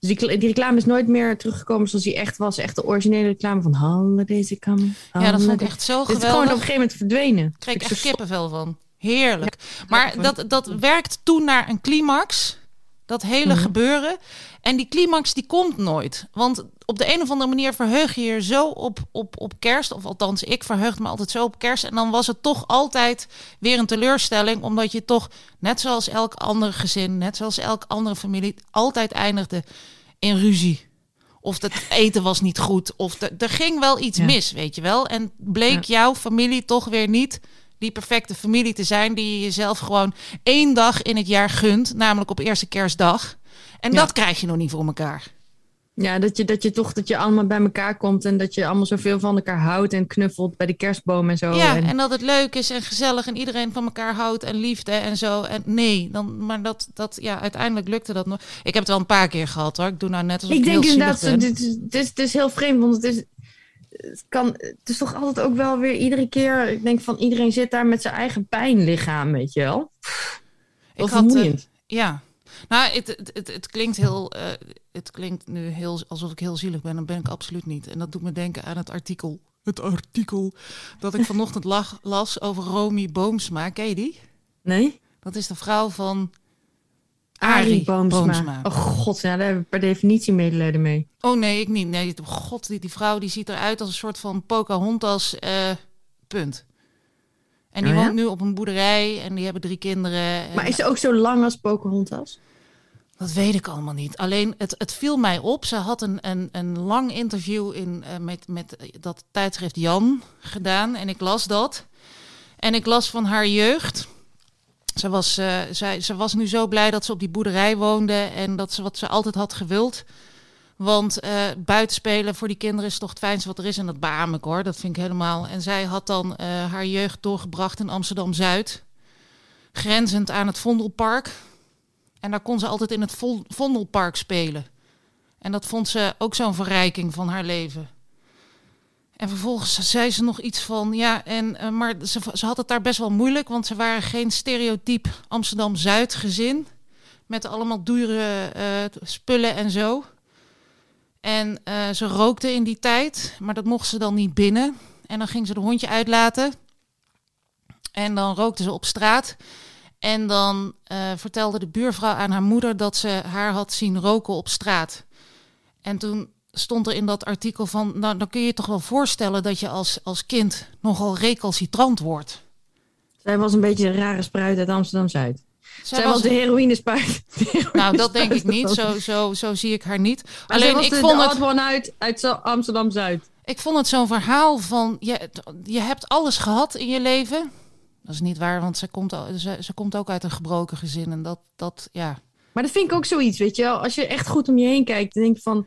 Dus die, die reclame is nooit meer teruggekomen zoals hij echt was. Echt de originele reclame van Holidays are coming. Ja, dat vond ik echt zo Het is gewoon op geweldig. een gegeven moment verdwenen. kreeg ik echt kippenvel van. Heerlijk. maar dat, dat werkt toen naar een climax. Dat hele Mhm. gebeuren. En die climax die komt nooit. Want op de een of andere manier verheug je je zo op, op, op kerst. Of althans, ik verheugde me altijd zo op kerst. En dan was het toch altijd weer een teleurstelling. Omdat je toch, net zoals elk ander gezin, net zoals elk andere familie, altijd eindigde in ruzie. Of het eten was niet goed. Of de- er ging wel iets Ja. mis, weet je wel. En bleek jouw familie toch weer niet die perfecte familie te zijn. Die je jezelf gewoon één dag in het jaar gunt. Namelijk op eerste kerstdag. En Ja. dat krijg je nog niet voor elkaar. Ja, dat je, dat je toch dat je allemaal bij elkaar komt en dat je allemaal zoveel van elkaar houdt en knuffelt bij de kerstboom en zo. ja, en, en dat het leuk is en gezellig en iedereen van elkaar houdt en liefde en zo. En nee, dan, maar dat, dat, ja, uiteindelijk lukte dat nog. Ik heb het wel een paar keer gehad hoor. Ik doe nou net alsof ik ik, denk heel inderdaad, ben. het is, het, is, het is heel vreemd, want het is, het, kan, het is toch altijd ook wel weer iedere keer, ik denk van iedereen zit daar met zijn eigen pijnlichaam, weet je wel. Heel Ik had, eh, vermoeiend. Ja, nou, het, het, het, klinkt heel. eh, het klinkt nu heel alsof ik heel zielig ben. Dat ben ik absoluut niet. En dat doet me denken aan het artikel. Het artikel dat ik vanochtend lag, las over Romy Boomsma. Ken je die? nee? Dat is de vrouw van Arie Boomsma. Boomsma. Oh god, ja, daar heb ik per definitie medelijden mee. Oh nee, ik niet. Nee, god, die, die vrouw die ziet eruit als een soort van Pocahontas. eh punt. En die Oh ja? woont nu op een boerderij en die hebben drie kinderen. En Maar is ze ook zo lang als Pocahontas? Dat weet ik allemaal niet. Alleen het, het viel mij op. Ze had een, een, een lang interview in, eh, met, met dat tijdschrift Jan gedaan. En ik las dat. En ik las van haar jeugd. Ze was, zij, ze was nu zo blij dat ze op die boerderij woonde. En dat ze wat ze altijd had gewild. Want eh buitenspelen voor die kinderen is toch het fijnste wat er is. En dat beaam ik hoor. Dat vind ik helemaal. En zij had dan eh, haar jeugd doorgebracht in Amsterdam Zuid. Grenzend aan het Vondelpark. En daar kon ze altijd in het Vondelpark spelen. En dat vond ze ook zo'n verrijking van haar leven. En vervolgens zei ze nog iets van, ja, en, eh, maar ze, ze had het daar best wel moeilijk, want ze waren geen stereotyp Amsterdam-Zuid gezin. Met allemaal dure eh, spullen en zo. En eh, ze rookte in die tijd, maar dat mocht ze dan niet binnen. En dan ging ze de hondje uitlaten. En dan rookte ze op straat. En dan vertelde de buurvrouw aan haar moeder dat ze haar had zien roken op straat. En toen stond er in dat artikel van, nou dan kun je je toch wel voorstellen dat je als, als kind nogal recalcitrant wordt. Zij was een beetje een rare spruit uit Amsterdam-Zuid. Zij Zij was de heroïnespuit. De nou, dat denk ik niet. Zo, zo, zo zie ik haar niet. Maar Alleen ik de, vond, de het, uit, uit Zo- Amsterdam-Zuid. ik vond het zo'n verhaal van, je, je hebt alles gehad in je leven. Dat is niet waar, want ze komt, ze, ze komt ook uit een gebroken gezin. En dat, dat ja, Maar dat vind ik ook zoiets, weet je wel. Als je echt goed om je heen kijkt, dan denk je van...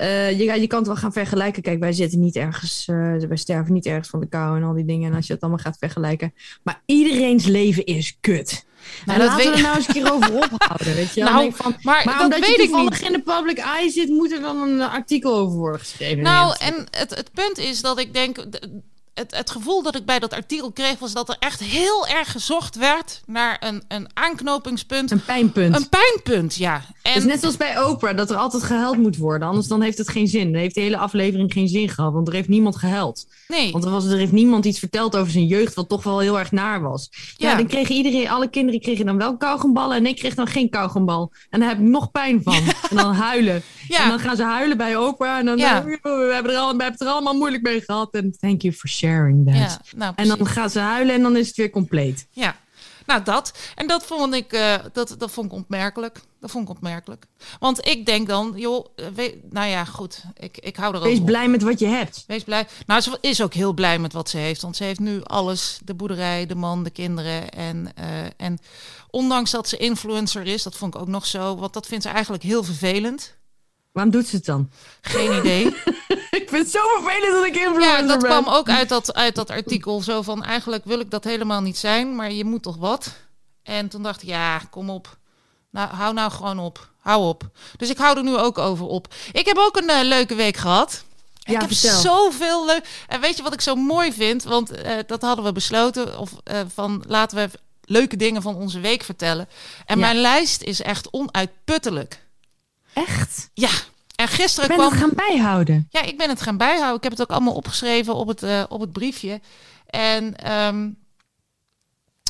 eh, je, kan het wel gaan vergelijken. Kijk, wij zitten niet ergens... eh, wij sterven niet ergens van de kou en al die dingen. En als je het allemaal gaat vergelijken. Maar iedereen's leven is kut. Nou, en dat laten we er nou eens een keer over ophouden, weet je. Nou, van, maar maar dat omdat weet je ik toevallig niet. in de public eye zit... moet er dan een artikel over worden geschreven. Nou, en het, het punt is dat ik denk. Het, het gevoel dat ik bij dat artikel kreeg was dat er echt heel erg gezocht werd naar een, een aanknopingspunt. Een pijnpunt. Een pijnpunt, ja. En... Net zoals bij Oprah, dat er altijd gehuild moet worden. Anders dan heeft het geen zin. Dan heeft de hele aflevering geen zin gehad, want er heeft niemand gehuild. Nee. Want er, was, er heeft niemand iets verteld over zijn jeugd, wat toch wel heel erg naar was. Ja, dan kregen iedereen, alle kinderen kregen dan wel kauwgomballen en ik kreeg dan geen kauwgombal. En daar heb ik nog pijn van. En dan huilen. Ja. En dan gaan ze huilen bij Oprah en dan ja. we, hebben er al, we hebben het er allemaal moeilijk mee gehad. En thank you for sharing that. Ja, nou, en dan gaan ze huilen en dan is het weer compleet. Ja, nou, dat. En dat vond ik, uh, dat, dat vond ik opmerkelijk. Dat vond ik opmerkelijk. Want ik denk dan, joh, we, nou ja, goed, ik, ik hou er ook Wees blij met wat je hebt. Wees blij. Nou, ze is ook heel blij met wat ze heeft. Want ze heeft nu alles, de boerderij, de man, de kinderen. En, uh, en ondanks dat ze influencer is, dat vond ik ook nog zo. Want dat vindt ze eigenlijk heel vervelend. Waarom doet ze het dan? Geen idee. ik vind het zo vervelend dat ik influencer Ja, dat ben. kwam ook uit dat, uit dat artikel. Zo van, eigenlijk wil ik dat helemaal niet zijn, maar je moet toch wat? En toen dacht ik, ja, kom op. Nou, hou nou gewoon op. Hou op. Dus ik hou er nu ook over op. Ik heb ook een uh, leuke week gehad. Ja, ik heb vertel. zoveel leuk. En weet je wat ik zo mooi vind? Want uh, dat hadden we besloten. Of uh, van laten we leuke dingen van onze week vertellen. En ja. mijn lijst is echt onuitputtelijk. Echt? Ja. En gisteren ben kwam... het gaan bijhouden. Ja, ik ben het gaan bijhouden. Ik heb het ook allemaal opgeschreven op het, uh, op het briefje. En um,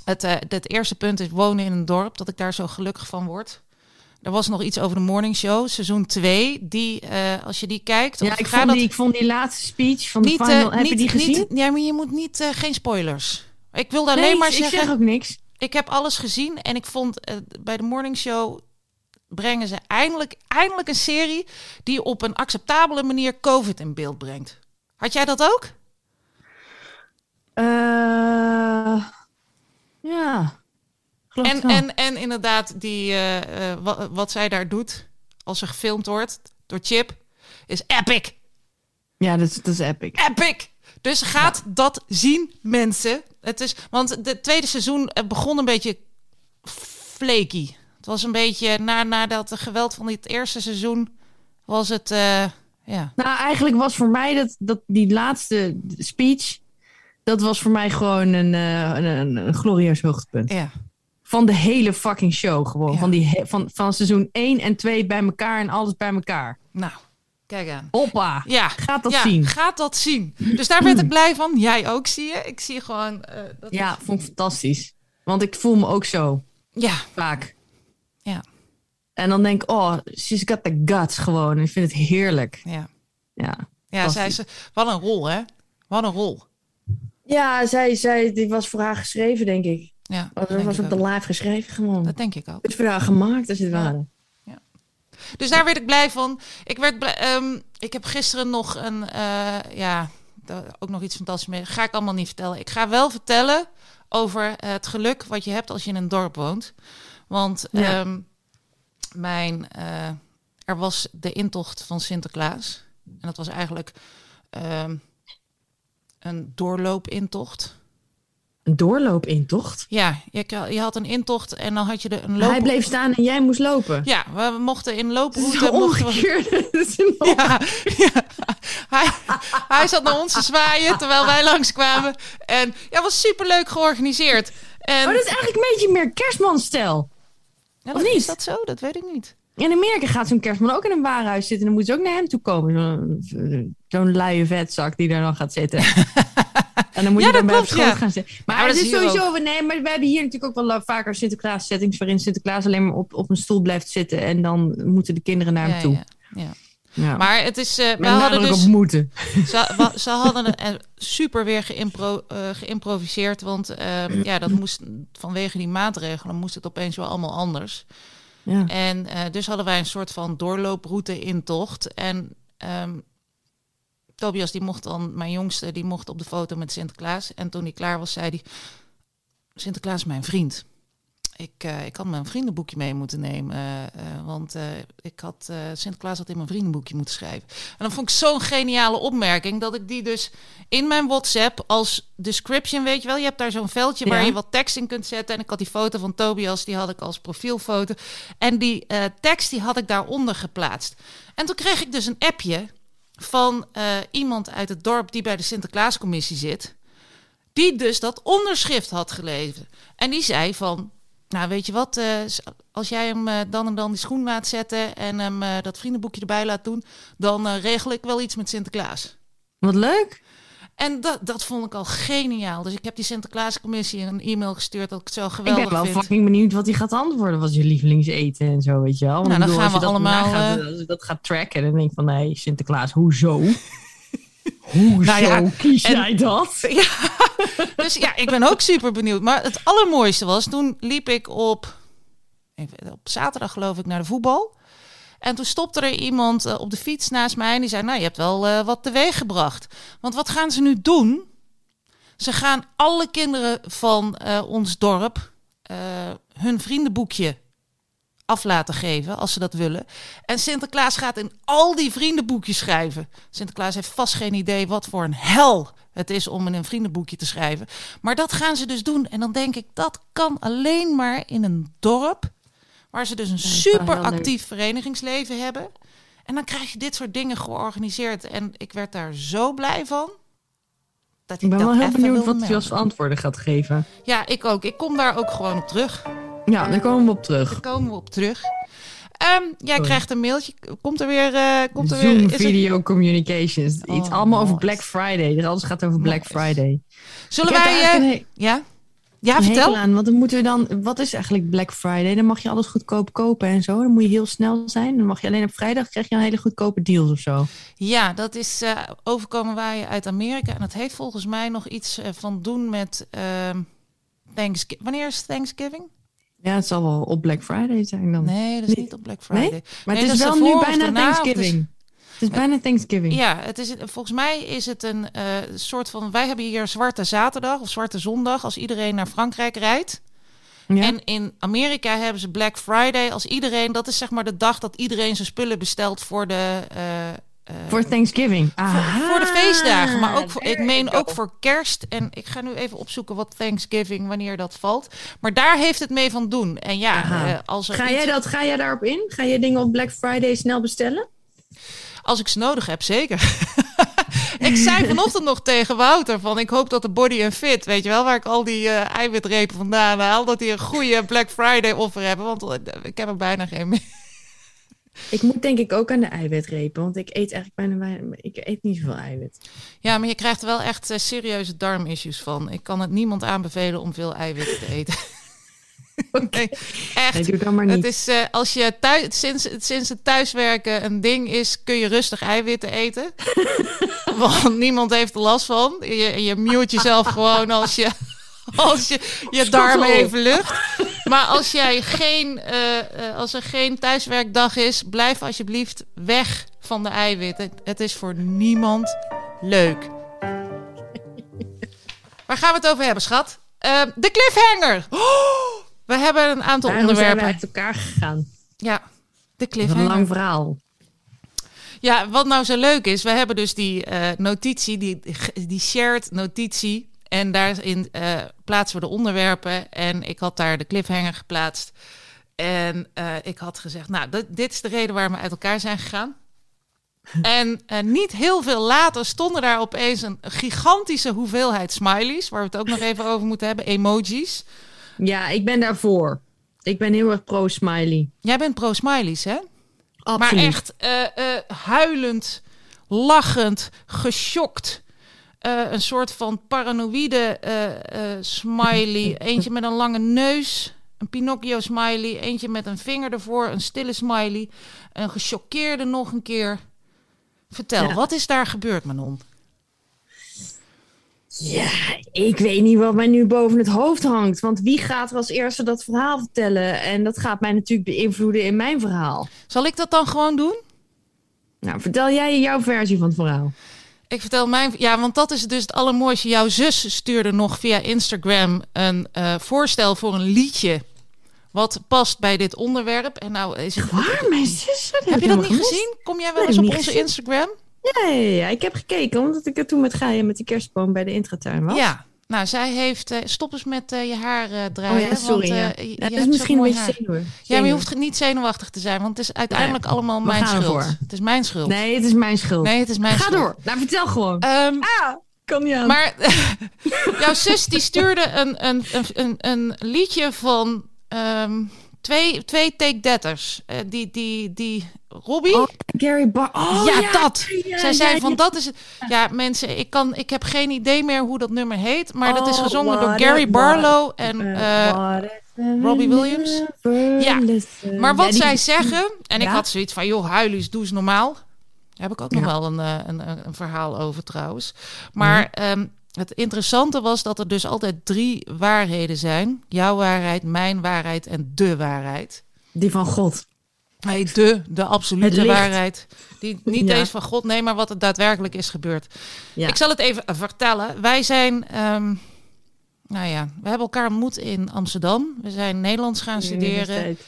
het, uh, het eerste punt is wonen in een dorp. Dat ik daar zo gelukkig van word. Er was nog iets over de morning show, seizoen 2. Die, uh, als je die kijkt. Ja, ik vond, dat... die, ik vond die laatste speech van de niet, final. Heb niet, je die gezien? Niet, ja, maar je moet niet, geen spoilers. Ik wilde alleen nee, maar ik zeggen. Ik zeg ook niks. Ik heb alles gezien en ik vond bij de morning show brengen ze eindelijk, eindelijk een serie die op een acceptabele manier COVID in beeld brengt. Had jij dat ook? Uh, ja. En, en, en inderdaad, die, uh, uh, wat, wat zij daar doet als er gefilmd wordt door Chip, is epic. Ja, dat is, dat is epic. Epic! Dus gaat ja. dat zien, mensen. Het is, want het tweede seizoen begon een beetje flaky. Het was een beetje na, nadat de geweld van dit eerste seizoen was het. Uh, ja. Nou, eigenlijk was voor mij dat, dat die laatste speech. Dat was voor mij gewoon een, uh, een, een, glorieus hoogtepunt. Ja. Van de hele fucking show gewoon. Ja. Van, die, van, van seizoen 1 en 2 bij elkaar en alles bij elkaar. Nou, kijk aan. Hoppa. Ja. Gaat dat ja, zien. Gaat dat zien. Dus daar werd ik blij van. Jij ook, zie je. Ik zie gewoon... Uh, dat ja, vond ik fantastisch. Want ik voel me ook zo. Ja. Vaak. En dan denk ik, oh, she's got the guts gewoon. Ik vind het heerlijk. Ja. Ja, ja zij ze, wat een rol, hè? Wat een rol. Ja, zij, zij, die was voor haar geschreven, denk ik. Ja, dat was op de live geschreven gewoon. Dat denk ik ook. Het is voor haar gemaakt, als het ja. ware. Ja. Dus daar werd ik blij van. Ik, werd blij, um, ik heb gisteren nog een, uh, ja, ook nog iets fantastisch mee. Ga ik allemaal niet vertellen. Ik ga wel vertellen over het geluk wat je hebt als je in een dorp woont. Want ja. um, mijn, uh, er was de intocht van Sinterklaas. En dat was eigenlijk um, een doorloopintocht. Een doorloopintocht? Ja, je, je, had een intocht en dan had je de, een loop... Hij bleef staan en jij moest lopen? Ja, we mochten in looproute... Omgekeerd. We... ja, ja. Hij, hij zat naar ons te zwaaien terwijl wij langskwamen. En ja, was superleuk georganiseerd. En... Oh, dat is eigenlijk een beetje meer kerstmanstijl. Ja, of niet? Is dat zo? Dat weet ik niet. In Amerika gaat zo'n kerstman ook in een warenhuis zitten. En dan moet ze ook naar hem toe komen. Zo'n zo luie vetzak die daar dan gaat zitten. en dan moet ja, je dan bij klopt, schoot ja. gaan zitten. Maar, Ja, maar het dat is sowieso... Nee, maar we hebben hier natuurlijk ook wel vaker Sinterklaas settings... waarin Sinterklaas alleen maar op, op een stoel blijft zitten. En dan moeten de kinderen naar hem toe. ja, ja. Maar het is... eh we hadden dus... moeten. Ze, ze hadden het super weer geïmpro, eh, geïmproviseerd. Want eh, ja, dat moest vanwege die maatregelen moest het opeens wel allemaal anders. Ja. En eh, dus hadden wij een soort van doorlooproute intocht. En ehm, Tobias, die mocht dan, mijn jongste, die mocht op de foto met Sinterklaas. En toen hij klaar was, zei hij: Sinterklaas is mijn vriend. Ik, eh, ik had mijn vriendenboekje mee moeten nemen. eh, eh, want ik had Sinterklaas had in mijn vriendenboekje moeten schrijven. En dan vond ik zo'n geniale opmerking dat ik die dus in mijn WhatsApp als description, weet je wel, je hebt daar zo'n veldje waar je wat tekst in kunt zetten. En ik had die foto van Tobias, die had ik als profielfoto. En die tekst die had ik daaronder geplaatst. En toen kreeg ik dus een appje van iemand uit het dorp die bij de Sinterklaascommissie zit. Die dus dat onderschrift had gelezen. En die zei van, nou weet je wat, eh, als jij hem eh, dan en dan die schoen laat zetten en hem eh, dat vriendenboekje erbij laat doen, dan regel ik wel iets met Sinterklaas. Wat leuk. En dat, dat vond ik al geniaal. Dus ik heb die Sinterklaascommissie een e-mail gestuurd dat ik het zo Ik geweldig ben wel vind. fucking benieuwd wat hij gaat antwoorden. Wat je lievelingseten en zo, weet je wel. Want Nou, ik dan bedoel, gaan als je we allemaal, nagaat, eh, als je dat gaat tracken, dan denk ik van, nee, Sinterklaas, hoezo? hoezo Nou ja, kies en- jij dat? Ja, dus ja, ik ben ook super benieuwd. Maar het allermooiste was, toen liep ik op, even, op zaterdag geloof ik naar de voetbal. En toen stopte er iemand eh, op de fiets naast mij en die zei, nou je hebt wel eh, wat teweeg gebracht. Want wat gaan ze nu doen? Ze gaan alle kinderen van eh, ons dorp hun vriendenboekje af laten geven als ze dat willen. En Sinterklaas gaat in al die vriendenboekjes schrijven. Sinterklaas heeft vast geen idee wat voor een hel het is om in een vriendenboekje te schrijven. Maar dat gaan ze dus doen. En dan denk ik, dat kan alleen maar in een dorp waar ze dus een super actief verenigingsleven hebben. En dan krijg je dit soort dingen georganiseerd. En ik werd daar zo blij van. Dat Ik ben dat wel heel even benieuwd wat hij als antwoorden gaat geven. Ja, ik ook. Ik kom daar ook gewoon op terug. Ja, daar komen we op terug. Daar komen we op terug. Ehm, jij Sorry. krijgt een mailtje. Komt er weer... eh, komt er Zoom weer is het- Video Communications. Iets Oh, allemaal over. Black Friday. Dus alles gaat over Black Nice. Friday. Zullen Ik wij... eh, een ja? Ja, vertel. aan, want dan moeten we dan... Wat is eigenlijk Black Friday? Dan mag je alles goedkoop kopen en zo. Dan moet je heel snel zijn. Dan mag je alleen op vrijdag krijg je een hele goedkope deals of zo. Ja, dat is eh, overkomen wij uit Amerika. En dat heeft volgens mij nog iets van doen met... ehm Thanksgiving. Wanneer is Thanksgiving? Ja, het zal wel op Black Friday zijn dan. Nee, dat is niet op Black Friday. maar nee, het is wel nu bijna daarna, Thanksgiving. Het is bijna Thanksgiving. Ja, het is, volgens mij is het een eh, soort van... Wij hebben hier Zwarte Zaterdag of Zwarte Zondag als iedereen naar Frankrijk rijdt. Ja. En in Amerika hebben ze Black Friday als iedereen... Dat is zeg maar de dag dat iedereen zijn spullen bestelt voor de... eh, Voor Thanksgiving. voor, voor de feestdagen, maar ook voor, ik meen ook voor kerst. En ik ga nu even opzoeken wat Thanksgiving, wanneer dat valt. Maar daar heeft het mee van doen. En ja, eh, als, er Ga iets- jij, dat, ga jij daarop in? Ga je dingen op Black Friday snel bestellen? als ik ze nodig heb, zeker. ik zei vanochtend nog tegen Wouter van, ik hoop dat de Body and Fit, weet je wel, waar ik al die eh, eiwitrepen vandaan haal, dat die een goede Black Friday offer hebben, want eh, ik heb er bijna geen meer. Ik moet denk ik ook aan de eiwitrepen, want ik eet eigenlijk bijna weinig, ik eet niet zoveel eiwit. Ja, maar je krijgt er wel echt eh, serieuze darmissues van. Ik kan het niemand aanbevelen om veel eiwitten te eten. Nee, echt. Nee, doe dan maar Het niet. is, eh, als je thuis, sinds, sinds het thuiswerken een ding is, kun je rustig eiwitten eten. Want niemand heeft er last van. Je, je mute jezelf gewoon als je, als je je darmen even lucht. Maar als, jij geen, eh, eh, als er geen thuiswerkdag is, blijf alsjeblieft weg van de eiwitten. Het is voor niemand leuk. Waar gaan we het over hebben, schat? Eh, de cliffhanger. Oh, we hebben een aantal Daarom zijn we onderwerpen. uit elkaar gegaan. Ja, de is een cliffhanger. lang verhaal. Ja, wat nou zo leuk is, we hebben dus die notitie, die, die shared notitie. En daarin eh, plaatsen we de onderwerpen. En ik had daar de cliffhanger geplaatst. En eh, ik had gezegd, nou, dit, is de reden waarom we uit elkaar zijn gegaan. En eh, niet heel veel later stonden daar opeens een gigantische hoeveelheid smileys, waar we het ook nog even over moeten hebben, emojis. Ja, ik ben daarvoor. Ik ben heel erg pro-smiley. Jij bent pro-smileys, hè? Absoluut. Maar echt huilend, lachend, geschokt. Eh, een soort van paranoïde eh, eh, smiley. Eentje met een lange neus. Een Pinocchio smiley. Eentje met een vinger ervoor. Een stille smiley. Een gechoqueerde nog een keer. Vertel, Ja. wat is daar gebeurd, Manon? Ja, ik weet niet wat mij nu boven het hoofd hangt. Want wie gaat er als eerste dat verhaal vertellen? En dat gaat mij natuurlijk beïnvloeden in mijn verhaal. Zal ik dat dan gewoon doen? Nou, vertel jij jouw versie van het verhaal. Ik vertel mijn. Ja, want dat is dus het allermooiste. Jouw zus stuurde nog via Instagram een eh, voorstel voor een liedje. Wat past bij dit onderwerp. En nou is het. Waar? Mijn zus? Heb je dat niet gemist. gezien? Kom jij wel Nee, eens op onze gezien. Instagram? Ja, ja, ja, ik heb gekeken, omdat ik er toen met Gaia met die kerstboom bij de intratuin was. Ja. Nou, zij heeft. eh, stop eens met eh, je haar eh, draaien. Oh ja, sorry. Want, ja. eh, je- hebt is misschien een beetje zenuwen. Ja, maar je hoeft niet zenuwachtig te zijn, want het is uiteindelijk allemaal mijn schuld. ervoor. Het is mijn schuld. Nee, het is mijn schuld. Nee, het is mijn Ga schuld. door. Nou, vertel gewoon. Ehm, kan niet aan. Maar jouw zus die stuurde een, een, een, een, een liedje van ehm, twee, twee take detters. Eh, die, die, die Robbie. Oh, Gary Bar. Oh, ja, dat. ja, Zij ja, zei van dat is het. Ja, mensen, ik, kan, ik heb geen idee meer hoe dat nummer heet. Maar dat is Oh, gezongen door Gary Barlow en Eh, Robbie Williams? Ja. Maar wat zij zeggen, en ik had zoiets van, joh, huilies, doe eens normaal. Daar heb ik ook nog wel een, eh, een, een, een verhaal over trouwens. Maar ehm, het interessante was dat er dus altijd drie waarheden zijn. Jouw waarheid, mijn waarheid en de waarheid. Die van God. Nee, de, de absolute waarheid. Die niet Ja. eens van God, nee, maar wat er daadwerkelijk is gebeurd. Ja. Ik zal het even vertellen. Wij zijn, ehm, nou ja, we hebben elkaar ontmoet in Amsterdam. We zijn Nederlands gaan studeren.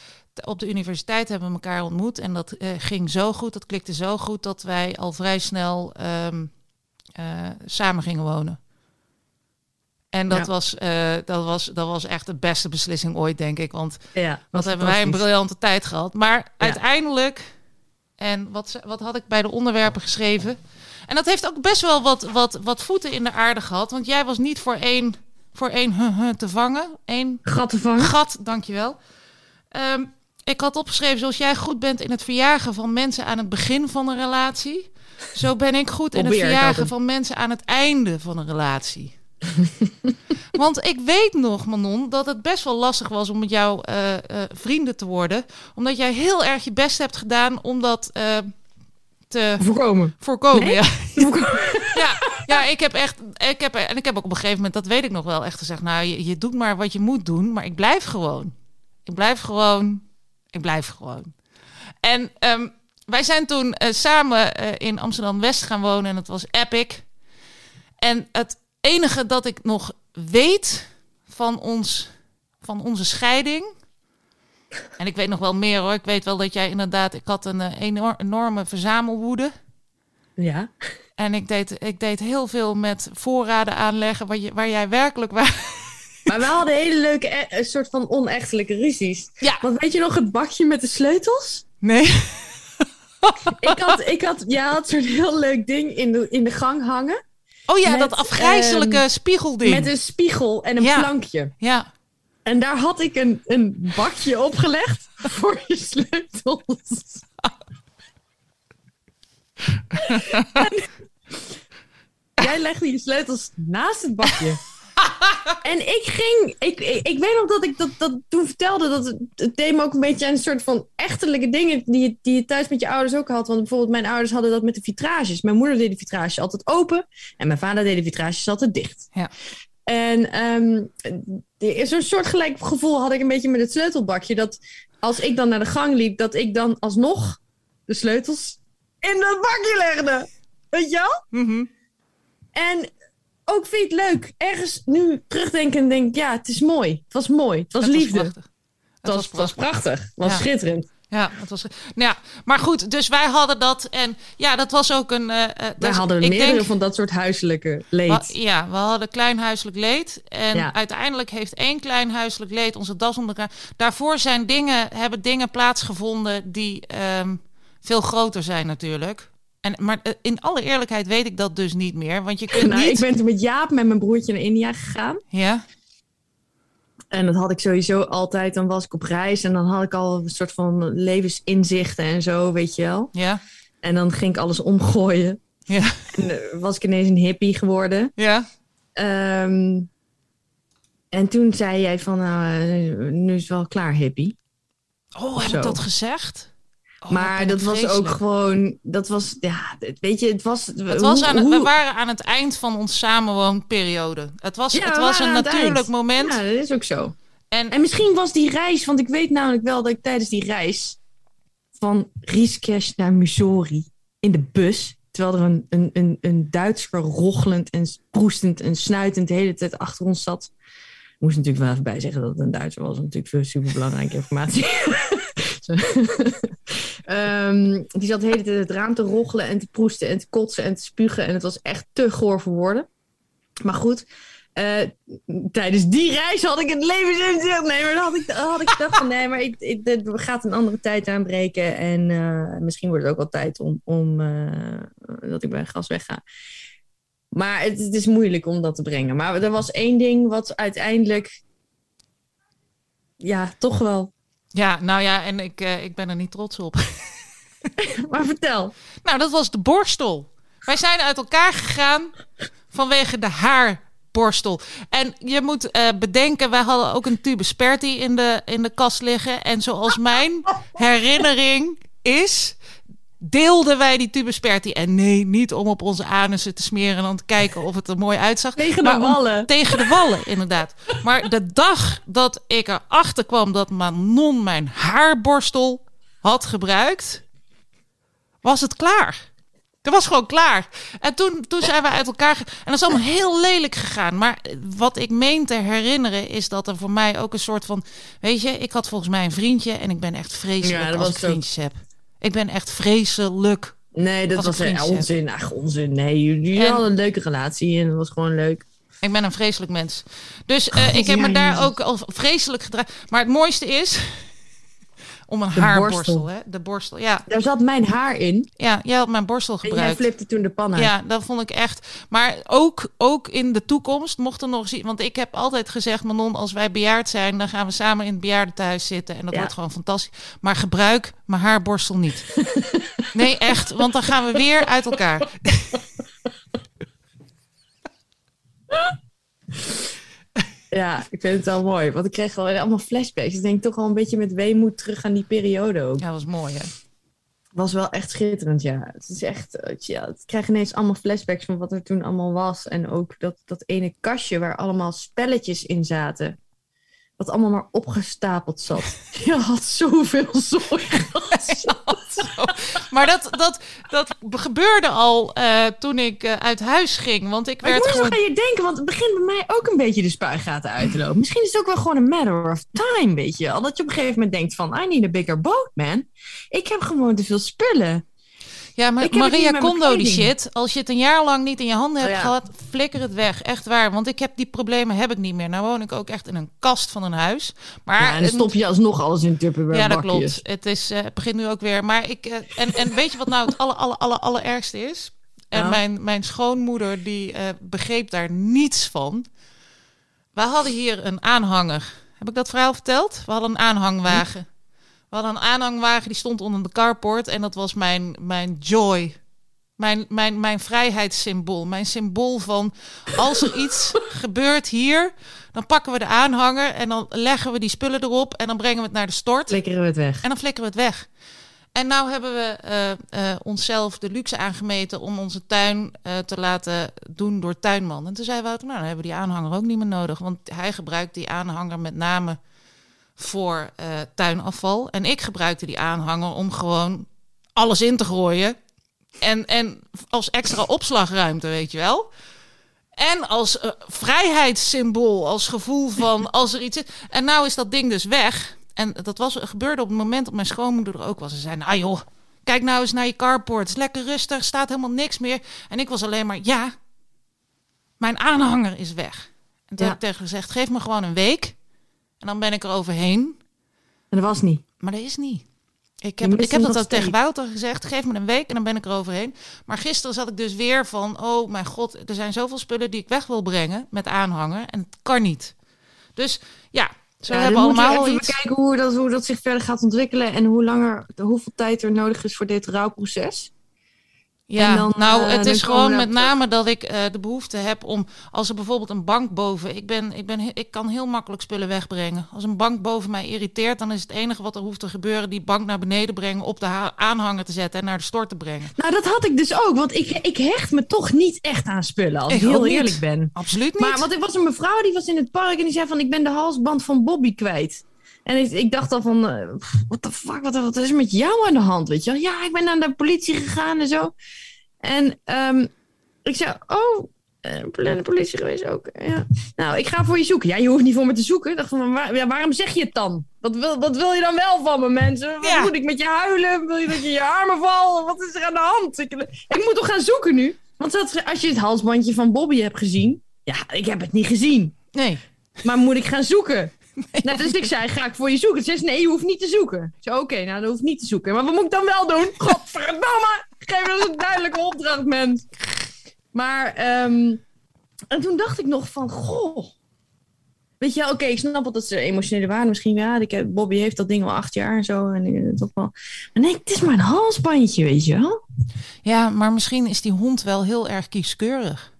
Op de universiteit hebben we elkaar ontmoet. En dat eh, ging zo goed, dat klikte zo goed, dat wij al vrij snel ehm, eh, samen gingen wonen. En dat, Ja. was, eh, dat, was, dat was echt de beste beslissing ooit, denk ik. Want Ja, wat hebben wij een briljante tijd gehad. Maar uiteindelijk, en wat, wat had ik bij de onderwerpen geschreven? En dat heeft ook best wel wat, wat, wat voeten in de aarde gehad. Want jij was niet voor één, voor één huh, huh te vangen. Eén Gatten vangen. gat, dankjewel. Ehm ik had opgeschreven, zoals jij goed bent in het verjagen van mensen aan het begin van een relatie. Zo ben ik goed in het verjagen van mensen aan het einde van een relatie. Want ik weet nog, Manon, dat het best wel lastig was om met jou eh, eh, vrienden te worden. Omdat jij heel erg je best hebt gedaan om dat eh, te Voorkomen. voorkomen. Nee? Ja. ja, ja, ik heb echt, ik heb, en ik heb ook op een gegeven moment, dat weet ik nog wel, echt gezegd, nou, je, je doet maar wat je moet doen, maar ik blijf gewoon. Ik blijf gewoon, ik blijf gewoon. En ehm, wij zijn toen samen in Amsterdam-West gaan wonen en het was epic. En het enige dat ik nog weet van, ons, van onze scheiding... En ik weet nog wel meer hoor. Ik weet wel dat jij inderdaad... Ik had een eh, enor- enorme verzamelwoede. Ja. En ik deed, ik deed heel veel met voorraden aanleggen... waar, je, waar jij werkelijk... Waar... Maar we hadden hele leuke, eh, een soort van onechtelijke ruzies. Ja. Want weet je nog het bakje met de sleutels? Nee. Ik had, ik had, jij had zo'n heel leuk ding in de, in de gang hangen. Oh ja, Met, dat afgrijzelijke ehm, spiegelding. Met een spiegel en een Ja. plankje. Ja. En daar had ik een, een bakje opgelegd voor je sleutels. En jij legde je sleutels naast het bakje. En ik ging, ik, ik, ik weet nog dat ik dat, dat toen vertelde, dat het, het deed me ook een beetje aan een soort van echtelijke dingen die je, die je thuis met je ouders ook had. Want bijvoorbeeld mijn ouders hadden dat met de vitrages. Mijn moeder deed de vitrages altijd open en mijn vader deed de vitrages altijd dicht. Ja. En ehm die- zo'n soortgelijk gevoel had ik een beetje met het sleutelbakje. Dat als ik dan naar de gang liep, dat ik dan alsnog de sleutels in dat bakje legde. Weet je wel? Mhm. En ook vind je het leuk. Ergens nu terugdenken en denk ja, het is mooi. Het was mooi. Het was Het liefde. het, was, het was prachtig. Het was Ja. schitterend. Ja, het was. Nou ja, maar goed, dus wij hadden dat. En ja, dat was ook een. eh, Wij dus hadden ik meerdere denk- van dat soort huiselijke leed. Ja, we hadden klein huiselijk leed. En Ja. uiteindelijk heeft één klein huiselijk leed onze das onder elkaar. Daarvoor zijn dingen, hebben dingen plaatsgevonden die ehm, veel groter zijn natuurlijk. En, maar eh, in alle eerlijkheid weet ik dat dus niet meer. Want je kunt Nou, niet... Ik ben toen met Jaap met mijn broertje naar India gegaan. Ja, En dat had ik sowieso altijd. Dan was ik op reis en dan had ik al een soort van levensinzichten en zo, weet je wel. ja, En dan ging ik alles omgooien. ja, En eh, was ik ineens een hippie geworden. ja. Ehm, en toen zei jij van, nou, eh, nu is het wel klaar, hippie. Oh, heb Zo. ik dat gezegd? Oh, maar dat was ook gewoon, dat was, ja, weet je, het was... Het was aan het, we waren aan het eind van onze samenwoonperiode. Het was, Ja, het was een natuurlijk eind. moment. Ja, dat is ook zo. En, En misschien was die reis, want ik weet namelijk wel dat ik tijdens die reis van Riesekesh naar Missouri in de bus, terwijl er een, een, een, een Duitser rochelend en proestend en snuitend de hele tijd achter ons zat. Ik moest natuurlijk wel even bij zeggen dat het een Duitser was, natuurlijk veel superbelangrijke informatie. Ehm, die zat de hele tijd het raam te rochelen en te proesten en te kotsen en te spugen. En het was echt te goor voor woorden. Maar goed, eh, tijdens die reis had ik het levensinzicht. Nee, maar dan had ik, had ik gedacht van nee, maar ik, gaat een andere tijd aanbreken. En eh, misschien wordt het ook wel tijd om, om eh, dat ik bij gas wegga. Maar het is moeilijk om dat te brengen. Maar er was één ding wat uiteindelijk... Ja, toch wel. Ja, nou ja, en ik, eh, ik ben er niet trots op. Maar vertel. Nou, dat was de borstel. Wij zijn uit elkaar gegaan vanwege de haarborstel. En je moet eh, bedenken, wij hadden ook een tube Sperti in de, in de kast liggen. En zoals mijn herinnering is, deelden wij die tube Sperti. En nee, niet om op onze anussen te smeren en dan te kijken of het er mooi uitzag. Tegen de om- wallen. Tegen de wallen, inderdaad. Maar de dag dat ik erachter kwam dat Manon mijn haarborstel had gebruikt, was het klaar. Het was gewoon klaar. En toen, toen zijn we uit elkaar. En dat is allemaal heel lelijk gegaan. Maar wat ik meen te herinneren is dat er voor mij ook een soort van. Weet je, ik had volgens mij een vriendje. En ik ben echt vreselijk Ja, als ik het ook. vriendjes heb. Ik ben echt vreselijk. Nee, dat was vriendjes onzin. Ach, onzin. Nee, jullie, jullie En- hadden een leuke relatie en dat was gewoon leuk. Ik ben een vreselijk mens. Dus eh, God, ik heb ja, me daar ook al vreselijk gedragen. Maar het mooiste is. Om een De haarborstel, borstel. hè? De borstel. Ja, Daar zat mijn haar in ja, jij had mijn borstel en jij gebruikt. flipte toen de pan uit. Ja, dat vond ik echt. Maar ook, ook in de toekomst mocht er nog zien. Want ik heb altijd gezegd, Manon, als wij bejaard zijn, dan gaan we samen in het bejaardentehuis zitten. En dat Ja. wordt gewoon fantastisch. Maar gebruik mijn haarborstel niet. nee, echt. Want dan gaan we weer uit elkaar. Ja, ik vind het wel mooi. Want ik kreeg al allemaal flashbacks. Ik denk toch al een beetje met weemoed terug aan die periode ook. Ja, dat was mooi, hè? was wel echt schitterend, ja. Het is echt, eh, ja, ik krijg ineens allemaal flashbacks van wat er toen allemaal was. En ook dat, dat ene kastje waar allemaal spelletjes in zaten. Wat allemaal maar opgestapeld zat. Je had zoveel gehad. Maar dat, dat, dat gebeurde al eh, toen ik eh, uit huis ging. Want ik Maar werd gewoon... aan je denken, want het begint bij mij ook een beetje de spuigaten uit te lopen. Misschien is het ook wel gewoon een matter of time, weet je. Al dat je op een gegeven moment denkt van, I need a bigger boat, man. Ik heb gewoon te veel spullen. Ja, maar Ik Maria Kondo die shit. Als je het een jaar lang niet in je handen hebt Oh ja. gehad, flikker het weg. Echt waar. Want ik heb die problemen heb ik niet meer. Nou woon ik ook echt in een kast van een huis. Maar Ja, en dan stop je alsnog alles in Tupperware Ja, dat klopt. Het, is, eh, het begint nu ook weer. Maar ik. eh, en, en weet je wat nou het aller, aller, aller, allerergste is? En Nou? mijn, mijn schoonmoeder die eh, begreep daar niets van. We hadden hier een aanhanger. Heb ik dat verhaal verteld? We hadden een aanhangwagen. We hadden een aanhangwagen die stond onder de carport. En dat was mijn, mijn joy. Mijn, mijn, mijn vrijheidssymbool. Mijn symbool van als er iets gebeurt hier, dan pakken we de aanhanger en dan leggen we die spullen erop en dan brengen we het naar de stort. Flikkeren we het weg. En dan flikkeren we het weg. En nou hebben we eh, eh, onszelf de luxe aangemeten om onze tuin eh, te laten doen door tuinman. En toen zei Wouter, nou dan hebben we die aanhanger ook niet meer nodig. Want hij gebruikt die aanhanger met name voor eh, tuinafval. En ik gebruikte die aanhanger om gewoon alles in te gooien. En, en als extra opslagruimte, weet je wel. En als eh, vrijheidssymbool, als gevoel van als er iets is. En nou is dat ding dus weg. En dat was, gebeurde op het moment dat mijn schoonmoeder er ook was. Ze zei, nou joh, kijk nou eens naar je carport. Het is lekker rustig, staat helemaal niks meer. En ik was alleen maar, ja, mijn aanhanger is weg. En toen Ja. heb ik tegen gezegd, geef me gewoon een week. En dan ben ik er overheen. En dat was niet. Maar dat is niet. Ik heb, ik heb dat ook tegen. Wouter gezegd. Geef me een week en dan ben ik er overheen. Maar gisteren zat ik dus weer van... Oh mijn god, er zijn zoveel spullen die ik weg wil brengen met aanhanger. En het kan niet. Dus ja, zo Ja, hebben we moeten allemaal we al even iets. bekijken hoe dat, hoe dat zich verder gaat ontwikkelen en hoe langer, hoeveel tijd er nodig is voor dit rouwproces. Ja, dan, nou, eh, het is gewoon met name dat ik eh, de behoefte heb om... Als er bijvoorbeeld een bank boven... Ik, ben, ik, ben, ik kan heel makkelijk spullen wegbrengen. Als een bank boven mij irriteert... dan is het enige wat er hoeft te gebeuren... die bank naar beneden brengen, op de ha- aanhanger te zetten... en naar de stort te brengen. Nou, dat had ik dus ook, want ik, ik hecht me toch niet echt aan spullen, als ik, Ik heel eerlijk ben. Absoluut niet. Maar want er was een mevrouw die was in het park en die zei van ik ben de halsband van Bobby kwijt. En ik, ik dacht al van, eh, what the fuck, wat, wat is er met jou aan de hand, weet je wel? Ja, ik ben naar de politie gegaan en zo. En ehm, ik zei, oh, eh, naar de politie geweest ook. Ja. Nou, ik ga voor je zoeken. Ja, je hoeft niet voor me te zoeken. Ik dacht van, maar waar- ja, waarom zeg je het dan? Wat wil, wat wil je dan wel van me, mensen? Wat Ja. moet ik met je huilen? Wil je dat je je armen vallen? Wat is er aan de hand? Ik, ik moet toch gaan zoeken nu? Want dat, als je het halsbandje van Bobby hebt gezien... Ja, ik heb het niet gezien. Nee. Maar moet ik gaan zoeken? Nou, dus ik zei, ga ik voor je zoeken? Ze zei, nee, je hoeft niet te zoeken. Ik zei, oké, nou, dat hoeft niet te zoeken. Maar wat moet ik dan wel doen? Godverdomme! Geef me eens een duidelijke opdracht, mens. Maar, ehm, en toen dacht ik nog van, goh. Weet je, oké, ik snap wel dat ze emotionele waarde misschien. Ja, ik heb, Bobby heeft dat ding al acht jaar en zo. En ik, dat wel. Maar nee, het is maar een halsbandje, weet je wel. Ja, maar misschien is die hond wel heel erg kieskeurig.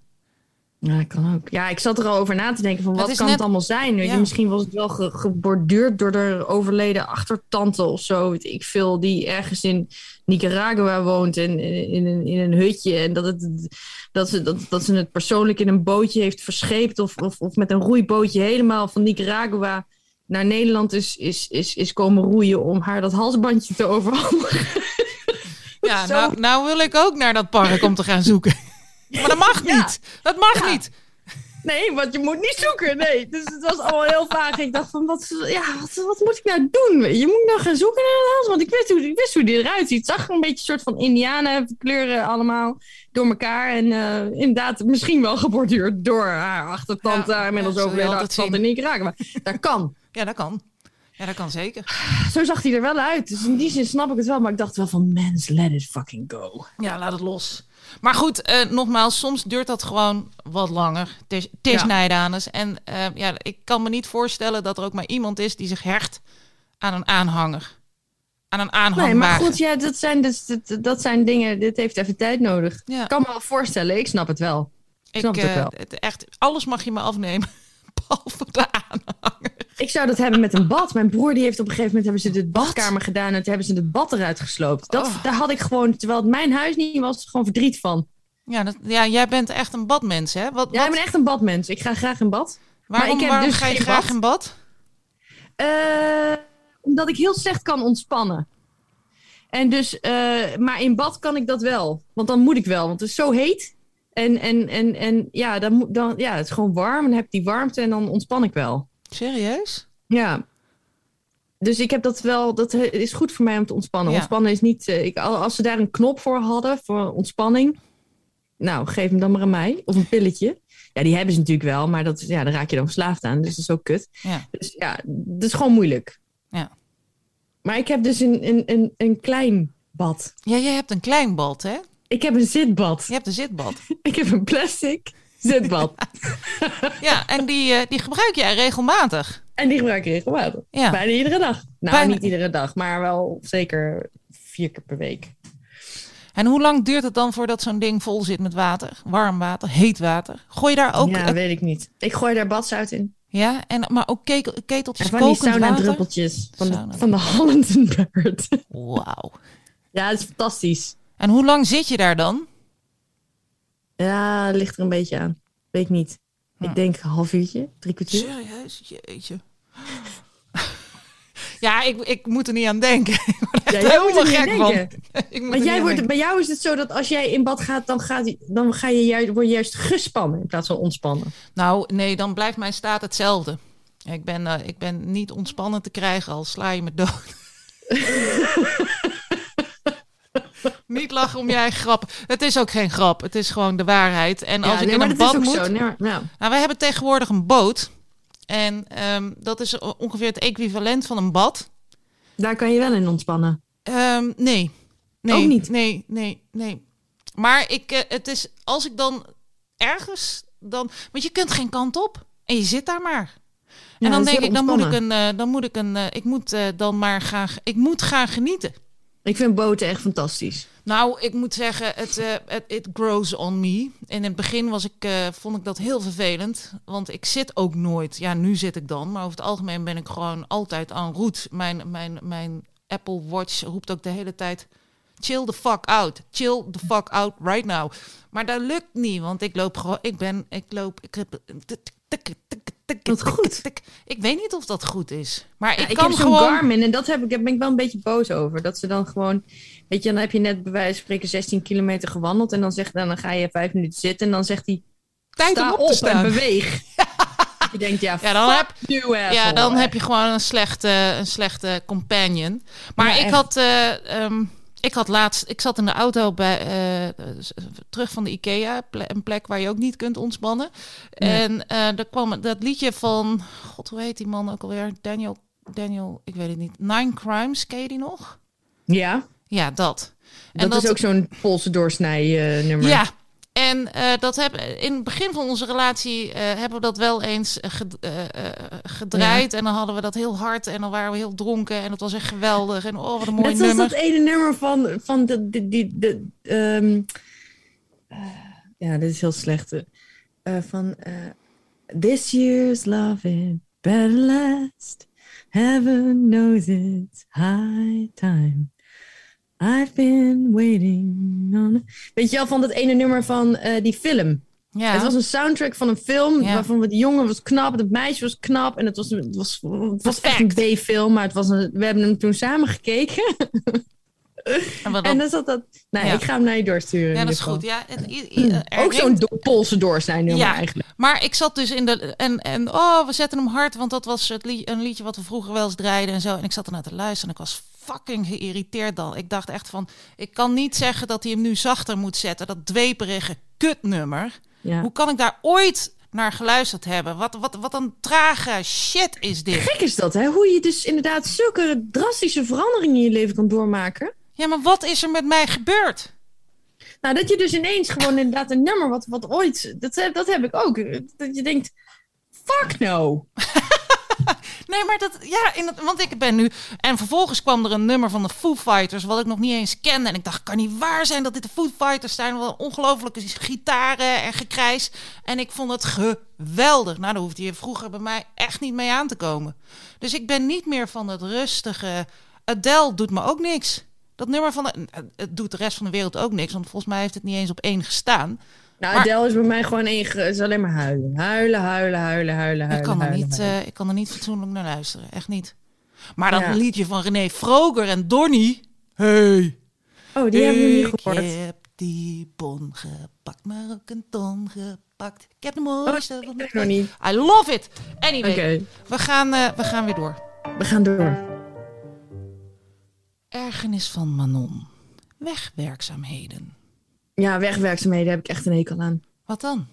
Ja, kan ook. Ja, ik zat er al over na te denken van wat kan net- het allemaal zijn? Weet je, Ja. Misschien was het wel ge- geborduurd door de overleden achtertante of zo. Weet ik veel, die ergens in Nicaragua woont en in, in, een, in een hutje. En dat, het, dat, ze, dat, dat ze het persoonlijk in een bootje heeft verscheept of, of, of met een roeibootje helemaal van Nicaragua naar Nederland is, is, is, is komen roeien om haar dat halsbandje te overhandigen. Ja, nou, nou wil ik ook naar dat park om te gaan zoeken. Maar dat mag Ja. niet. Dat mag Ja. niet. Nee, want je moet niet zoeken. Nee, dus het was allemaal heel vaag. Ik dacht van, wat, ja, wat, wat moet ik nou doen? Je moet nou gaan zoeken naar een. Want ik wist hoe, ik wist hoe die eruit ziet. Het zag een beetje een soort van indianen kleuren allemaal door elkaar. En eh, inderdaad, misschien wel geborduurd door haar achtertante. Ja, inmiddels ja, overleden achtertante in Nicaragua. Dat kan. Ja, dat kan. Ja, dat kan zeker. Zo zag hij er wel uit. Dus in die zin snap ik het wel. Maar ik dacht wel van, mens, let it fucking go. Ja, laat het los. Maar goed, eh, nogmaals, soms duurt dat gewoon wat langer. Het is, Ja. Nijdanus. En eh, ja, ik kan me niet voorstellen dat er ook maar iemand is die zich hecht aan een aanhanger. Aan een aanhangwagen. Nee, maar goed, ja, dat zijn, dus, dat, dat zijn dingen. Dit heeft even tijd nodig. Ja. Ik kan me wel voorstellen. Ik snap het wel. ik, snap het ook eh, wel. het- echt, alles mag je me afnemen. Behalve de aanhanger. Ik zou dat hebben met een bad. Mijn broer die heeft op een gegeven moment hebben ze de badkamer gedaan en toen hebben ze het bad eruit gesloopt. Dat, Oh. Daar had ik gewoon, terwijl het mijn huis niet was, gewoon verdriet van. Ja, dat, ja, jij bent echt een badmens, hè? Wat, Ja, wat- ik ben echt een badmens. Ik ga graag in bad. waarom ik heb waarom dus ga je graag bad. in bad? Eh, omdat ik heel slecht kan ontspannen. En dus, eh, maar in bad kan ik dat wel. Want dan moet ik wel, want het is zo heet. En, en, en, en ja, dan, dan, ja, het is gewoon warm. En dan heb ik die warmte en dan ontspan ik wel. Serieus? Ja. Dus ik heb dat wel, dat is goed voor mij om te ontspannen. Ja. Ontspannen is niet, eh, ik, al- als ze daar een knop voor hadden, voor ontspanning, nou, geef hem dan maar aan mij. Of een pilletje. Ja, die hebben ze natuurlijk wel, maar dat, ja, daar raak je dan verslaafd aan. Dus dat is ook kut. Ja. Dus ja, dat is gewoon moeilijk. Ja. Maar ik heb dus een, een, een, een klein bad. Ja, jij hebt een klein bad, hè? Ik heb een zitbad. Je hebt een zitbad. Ik heb een plastic zitbad. ja, en die, eh, die gebruik jij regelmatig. en die gebruik ik regelmatig. Ja. Bijna iedere dag. Nou, Bijna- niet iedere dag, maar wel zeker vier keer per week. En hoe lang duurt het dan voordat zo'n ding vol zit met water? Warm water, heet water? Gooi je daar ook... ja, eh, weet ik niet. Ik gooi daar badzout in. ja, en, maar ook ketel, keteltjes En van die sauna-druppeltjes van, de, Sauna. van de Hollandenbird. Wauw. ja, dat is fantastisch. En hoe lang zit je daar dan? Ja, ligt er een beetje aan. Weet niet. Hm. Ik denk een half uurtje, drie kwartier. Serieus? Jeetje. Ja, ik, ik moet er niet aan denken. Ja, jij moet er niet gek van. denken. Ik moet Want niet jij wordt, bij jou is het zo dat als jij in bad gaat, dan, gaat, dan ga je juist, word je juist gespannen in plaats van ontspannen. Nou, nee, dan blijft mijn staat hetzelfde. Ik ben, eh, ik ben niet ontspannen te krijgen, al sla je me dood. niet lachen om je eigen grap. Het is ook geen grap, het is gewoon de waarheid. En als ja, ik nee, in een bad moet... zo. Nee, maar, ja. Nou, wij hebben tegenwoordig een boot. En ehm, dat is ongeveer het equivalent van een bad. Daar kan je wel in ontspannen. Ehm, nee. nee. Ook niet? Nee, nee, nee. Maar ik, eh, het is als ik dan ergens dan, want je kunt geen kant op en je zit daar maar. Ja, en dan denk ik, dan moet ik een, eh, dan moet ik een, eh, ik moet dan maar gaan, ik moet gaan genieten. Ik vind boten echt fantastisch. Nou, ik moet zeggen, het, eh, it grows on me. In het begin was ik, eh, vond ik dat heel vervelend, want ik zit ook nooit. Ja, nu zit ik dan, maar over het algemeen ben ik gewoon altijd en route. Mijn, mijn, mijn Apple Watch roept ook de hele tijd: chill the fuck out, chill the fuck out right now. Maar dat lukt niet, want ik loop gewoon, ik ben, ik loop, ik heb. Wat goed. Ik weet niet of dat goed is, maar Ja, ik ik kan heb gewoon. Garmin en dat heb ik, daar ben ik wel een beetje boos over. Dat ze dan gewoon, weet je, dan heb je net bij wijze van spreken 16 kilometer gewandeld en dan, zegt, dan ga je vijf minuten zitten en dan zegt hij, Tijd om op op te en staan. beweeg. Je denkt, ja, Ja, dan fuck heb- Ja, dan heb je gewoon een slechte, een slechte companion. Maar Ja, ik, echt. had, eh, ehm, ik had laatst, ik zat in de auto bij, eh, terug van de IKEA, een plek waar je ook niet kunt ontspannen. Nee. En eh er kwam dat liedje van, god hoe heet die man ook alweer? Daniel, Daniel, ik weet het niet. Nine Crimes, ken je die nog? Ja, Ja, dat. dat, is ook zo'n Poolse doorsnij eh, nummer. Ja, En eh, dat heb, in het begin van onze relatie eh, hebben we dat wel eens eh, ged- gedraaid. En dan hadden we dat heel hard en dan waren we heel dronken. En het was echt geweldig. En oh, wat een mooi Net zoals nummer. dat ene nummer van, van de, die, die, de, ehm, eh, ja, dit is heel slecht. van This year's love it better last. Heaven knows it's high time. I've been waiting on... Weet je wel, van dat ene nummer van eh, die film. Ja. Het was een soundtrack van een film Ja. waarvan de jongen was knap, het meisje was knap en het was, het was, het was echt een. B-film, maar het was een, we hebben hem toen samen gekeken. en En dan- dan zat dat. Nou, Ja. ik ga hem naar je doorsturen. ja, dat is goed. Ja, het, er Ook zo'n do- Poolse doorsnijnummer Ja. eigenlijk. Maar ik zat dus in de. En, en oh, we zetten hem hard. Want dat was het een liedje wat we vroeger wel eens draaiden en zo. En ik zat ernaar te luisteren. En ik was fucking geïrriteerd dan. Ik dacht echt van. Ik kan niet zeggen dat hij hem nu zachter moet zetten. Dat dweperige kutnummer. Ja. Hoe kan ik daar ooit naar geluisterd hebben? Wat, wat, wat een trage shit is dit. Gek is dat, hè? Hoe je dus inderdaad zulke drastische veranderingen in je leven kan doormaken. Ja, maar wat is er met mij gebeurd? Nou, dat je dus ineens gewoon inderdaad een nummer wat, wat ooit. Dat, heb- dat heb ik ook. Dat je denkt. Fuck no. Nee, maar dat, ja, in het, want ik ben nu. En vervolgens kwam er een nummer van de Foo Fighters, wat ik nog niet eens kende. En ik dacht, kan niet waar zijn dat dit de Foo Fighters zijn. Wel ongelooflijke gitaren en gekrijs. En ik vond het geweldig. Nou, daar hoefde je vroeger bij mij echt niet mee aan te komen. Dus ik ben niet meer van het rustige. Adele doet me ook niks. Dat nummer van de, het doet de rest van de wereld ook niks, want volgens mij heeft het niet eens op één gestaan. Nou, Maar- Adele is bij mij gewoon één. is alleen maar huilen. Huilen, huilen, huilen, huilen, Ik huilen. kan, er niet, huilen. eh, ik kan er niet fatsoenlijk naar luisteren. Echt niet. Maar dat Ja. liedje van René Vroger en Donny. Hey. Oh, die hebben we niet ik gehoord. heb die bon gepakt, maar ook een ton gepakt. Ik heb de mooiste Oh, van de ik nog niet. I love it. Anyway, we, gaan, eh, we gaan weer door. we gaan door. Ergernis van Manon. Wegwerkzaamheden. Ja, wegwerkzaamheden heb ik echt een hekel aan. Wat dan?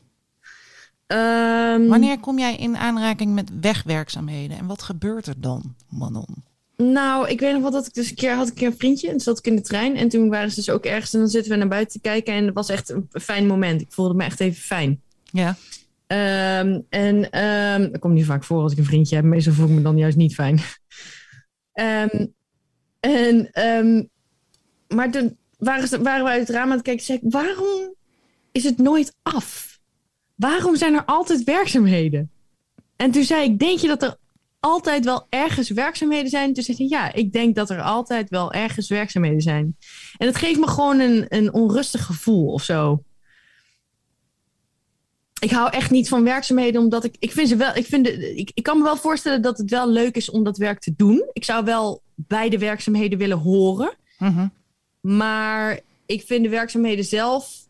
Ehm, Wanneer kom jij in aanraking met wegwerkzaamheden? En wat gebeurt er dan, Manon? Nou, ik weet nog wel dat ik dus een keer had ik een, vriendje en zat ik in de trein en toen waren ze dus ook ergens en dan zitten we naar buiten te kijken en het was echt een fijn moment. Ik voelde me echt even fijn. Ja. Ehm, en ehm dat komt niet vaak voor als ik een vriendje heb. Meestal voel ik me dan juist niet fijn. Ehm, en, ehm, maar toen waren, waren we uit het raam aan het kijken. Zei ik, waarom is het nooit af? Waarom zijn er altijd werkzaamheden? En toen zei ik, denk je dat er altijd wel ergens werkzaamheden zijn? Toen zei hij, ja, ik denk dat er altijd wel ergens werkzaamheden zijn. En het geeft me gewoon een, een onrustig gevoel of zo ik hou echt niet van werkzaamheden, omdat ik, ik vind ze wel, ik, vind ik, ik kan me wel voorstellen dat het wel leuk is om dat werk te doen. Ik zou wel bij de werkzaamheden willen horen, Mhm. maar ik vind de werkzaamheden zelf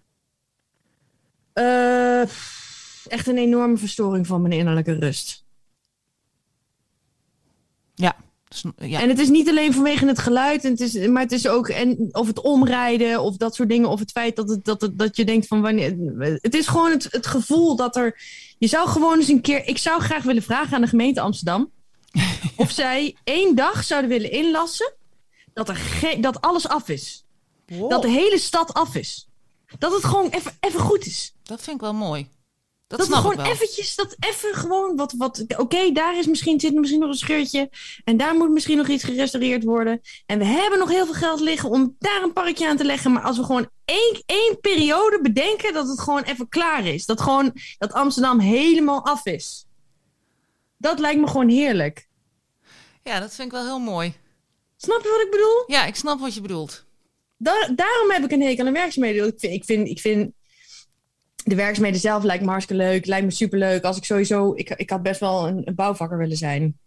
eh, echt een enorme verstoring van mijn innerlijke rust. Ja. Ja. En het is niet alleen vanwege het geluid, en het is, maar het is ook en, of het omrijden of dat soort dingen. Of het feit dat, het, dat, het, dat je denkt van wanneer. Het is gewoon het, het gevoel dat er. Je zou gewoon eens een keer. Ik zou graag willen vragen aan de gemeente Amsterdam. Of zij één dag zouden willen inlassen. Dat, er dat alles af is. Wow. Dat de hele stad af is. Dat het gewoon even, even goed is. Dat vind ik wel mooi. Dat, Dat, we snap ik gewoon wel. eventjes, dat even gewoon wat, wat oké, daar is misschien, zit misschien nog een scheurtje en daar moet misschien nog iets gerestaureerd worden. En we hebben nog heel veel geld liggen om daar een parkje aan te leggen. Maar als we gewoon één, één periode bedenken dat het gewoon even klaar is. Dat gewoon, dat Amsterdam helemaal af is. Dat lijkt me gewoon heerlijk. Ja, dat vind ik wel heel mooi. Snap je wat ik bedoel? Ja, ik snap wat je bedoelt. Da- daarom heb ik een hekel aan werkzaamheden. Ik vind, ik, vind, ik vind de werkzaamheden zelf lijkt me hartstikke leuk. Lijkt me superleuk. Als ik sowieso... Ik, ik had best wel een, een bouwvakker willen zijn.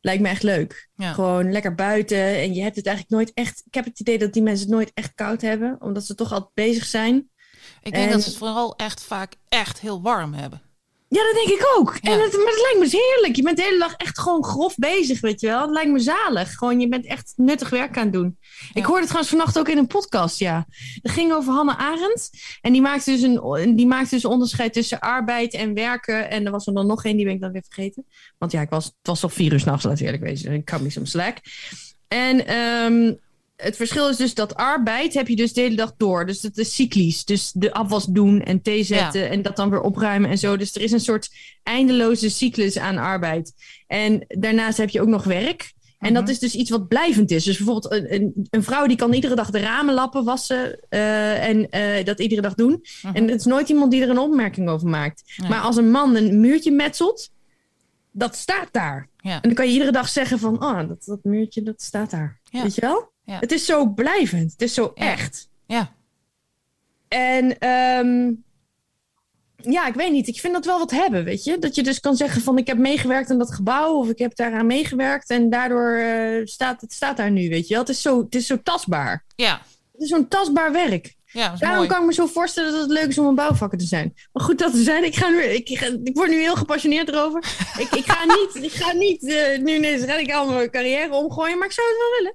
Lijkt me echt leuk. Ja. Gewoon lekker buiten. En je hebt het eigenlijk nooit echt... Ik heb het idee dat die mensen het nooit echt koud hebben. Omdat ze toch altijd bezig zijn. Ik denk En- dat ze het vooral echt vaak echt heel warm hebben. Ja, dat denk ik ook. Ja. En het, maar het lijkt me dus heerlijk. Je bent de hele dag echt gewoon grof bezig, weet je wel. Het lijkt me zalig. Gewoon, je bent echt nuttig werk aan het doen. Ik hoorde het trouwens vannacht ook in een podcast, ja. Het ging over Hannah Arendt. En die maakte dus een, die maakte dus onderscheid tussen arbeid en werken. En er was er dan nog één, die ben ik dan weer vergeten. Want ja, ik was, het was toch vier uur s'nachts, laat ik eerlijk wezen. Ik kan niet zo'n slack. En, ehm, het verschil is dus dat arbeid heb je dus de hele dag door. Dus dat is cyclisch. Dus de afwas doen en thee zetten en dat dan weer opruimen en zo. Dus er is een soort eindeloze cyclus aan arbeid. En daarnaast heb je ook nog werk. En dat Mhm. is dus iets wat blijvend is. Dus bijvoorbeeld een, een, een vrouw die kan iedere dag de ramen lappen, wassen eh, en eh, dat iedere dag doen. Mhm. En er is nooit iemand die er een opmerking over maakt. Nee. Maar als een man een muurtje metselt, dat staat daar. Ja. En dan kan je iedere dag zeggen van, oh, dat, dat muurtje, dat staat daar. Ja. Weet je wel? Ja. Het is zo blijvend. Het is zo Ja. echt. Ja. En ehm, ja, ik weet niet. Ik vind dat wel wat hebben, weet je. Dat je dus kan zeggen van, ik heb meegewerkt aan dat gebouw. Of ik heb daaraan meegewerkt. En daardoor eh, staat het staat daar nu, weet je wel. Het is zo, het is zo tastbaar. Ja. Het is zo'n tastbaar werk. Ja, Daarom mooi. kan ik me zo voorstellen dat het leuk is om een bouwvakker te zijn. Maar goed dat te zijn. Ik, ga nu, ik, ga- ik word nu heel gepassioneerd erover. ik, ik ga niet, ik ga niet eh, nu ineens radicaal mijn carrière omgooien. Maar ik zou het wel willen.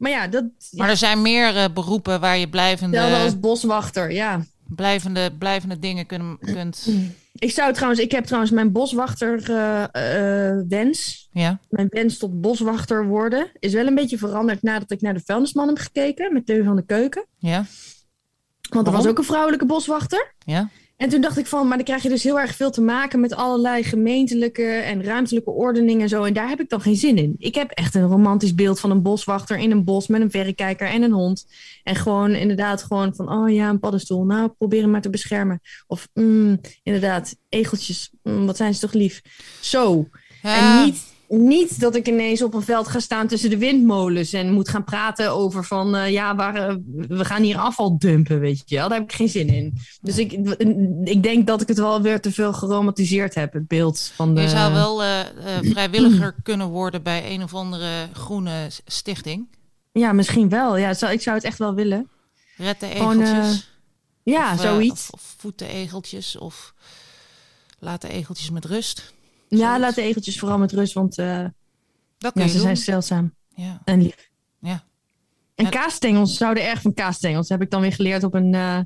Maar ja, dat Maar er zijn meer eh, beroepen waar je blijvende, hetzelfde als boswachter. Ja. blijvende, blijvende dingen kun, kunt... Ik zou trouwens, ik heb trouwens mijn boswachter eh, eh, wens. Ja. Mijn wens tot boswachter worden is wel een beetje veranderd nadat ik naar de vuilnisman heb gekeken met Teun van de Keuken. Ja. Want er was ook een vrouwelijke boswachter. Ja. En toen dacht ik van, maar dan krijg je dus heel erg veel te maken met allerlei gemeentelijke en ruimtelijke ordeningen en zo. En daar heb ik dan geen zin in. Ik heb echt een romantisch beeld van een boswachter in een bos met een verrekijker en een hond. En gewoon inderdaad gewoon van, oh ja, een paddenstoel. Nou, probeer hem maar te beschermen. Of mm, inderdaad, egeltjes, mm, wat zijn ze toch lief. Zo. Ja. En niet, niet dat ik ineens op een veld ga staan tussen de windmolens en moet gaan praten over van eh, ja, waar, eh, we gaan hier afval dumpen, weet je wel. Daar heb ik geen zin in. Dus ik, ik denk dat ik het wel weer te veel geromantiseerd heb, het beeld van de... Je zou wel eh, eh, vrijwilliger kunnen worden bij een of andere groene stichting. Ja, misschien wel. Ja, zou, ik zou het echt wel willen. Red de Gewoon, egeltjes. Ja, of, eh, zoiets. Of, of de egeltjes. Of laat de egeltjes met rust. Ja, laat de egeltjes vooral met rust, want eh, Dat ja, ze doen. zijn zeldzaam Ja. en lief. Ja. En Ja. kaasstengels zouden erg van kaasstengels. heb ik dan weer geleerd op een eh,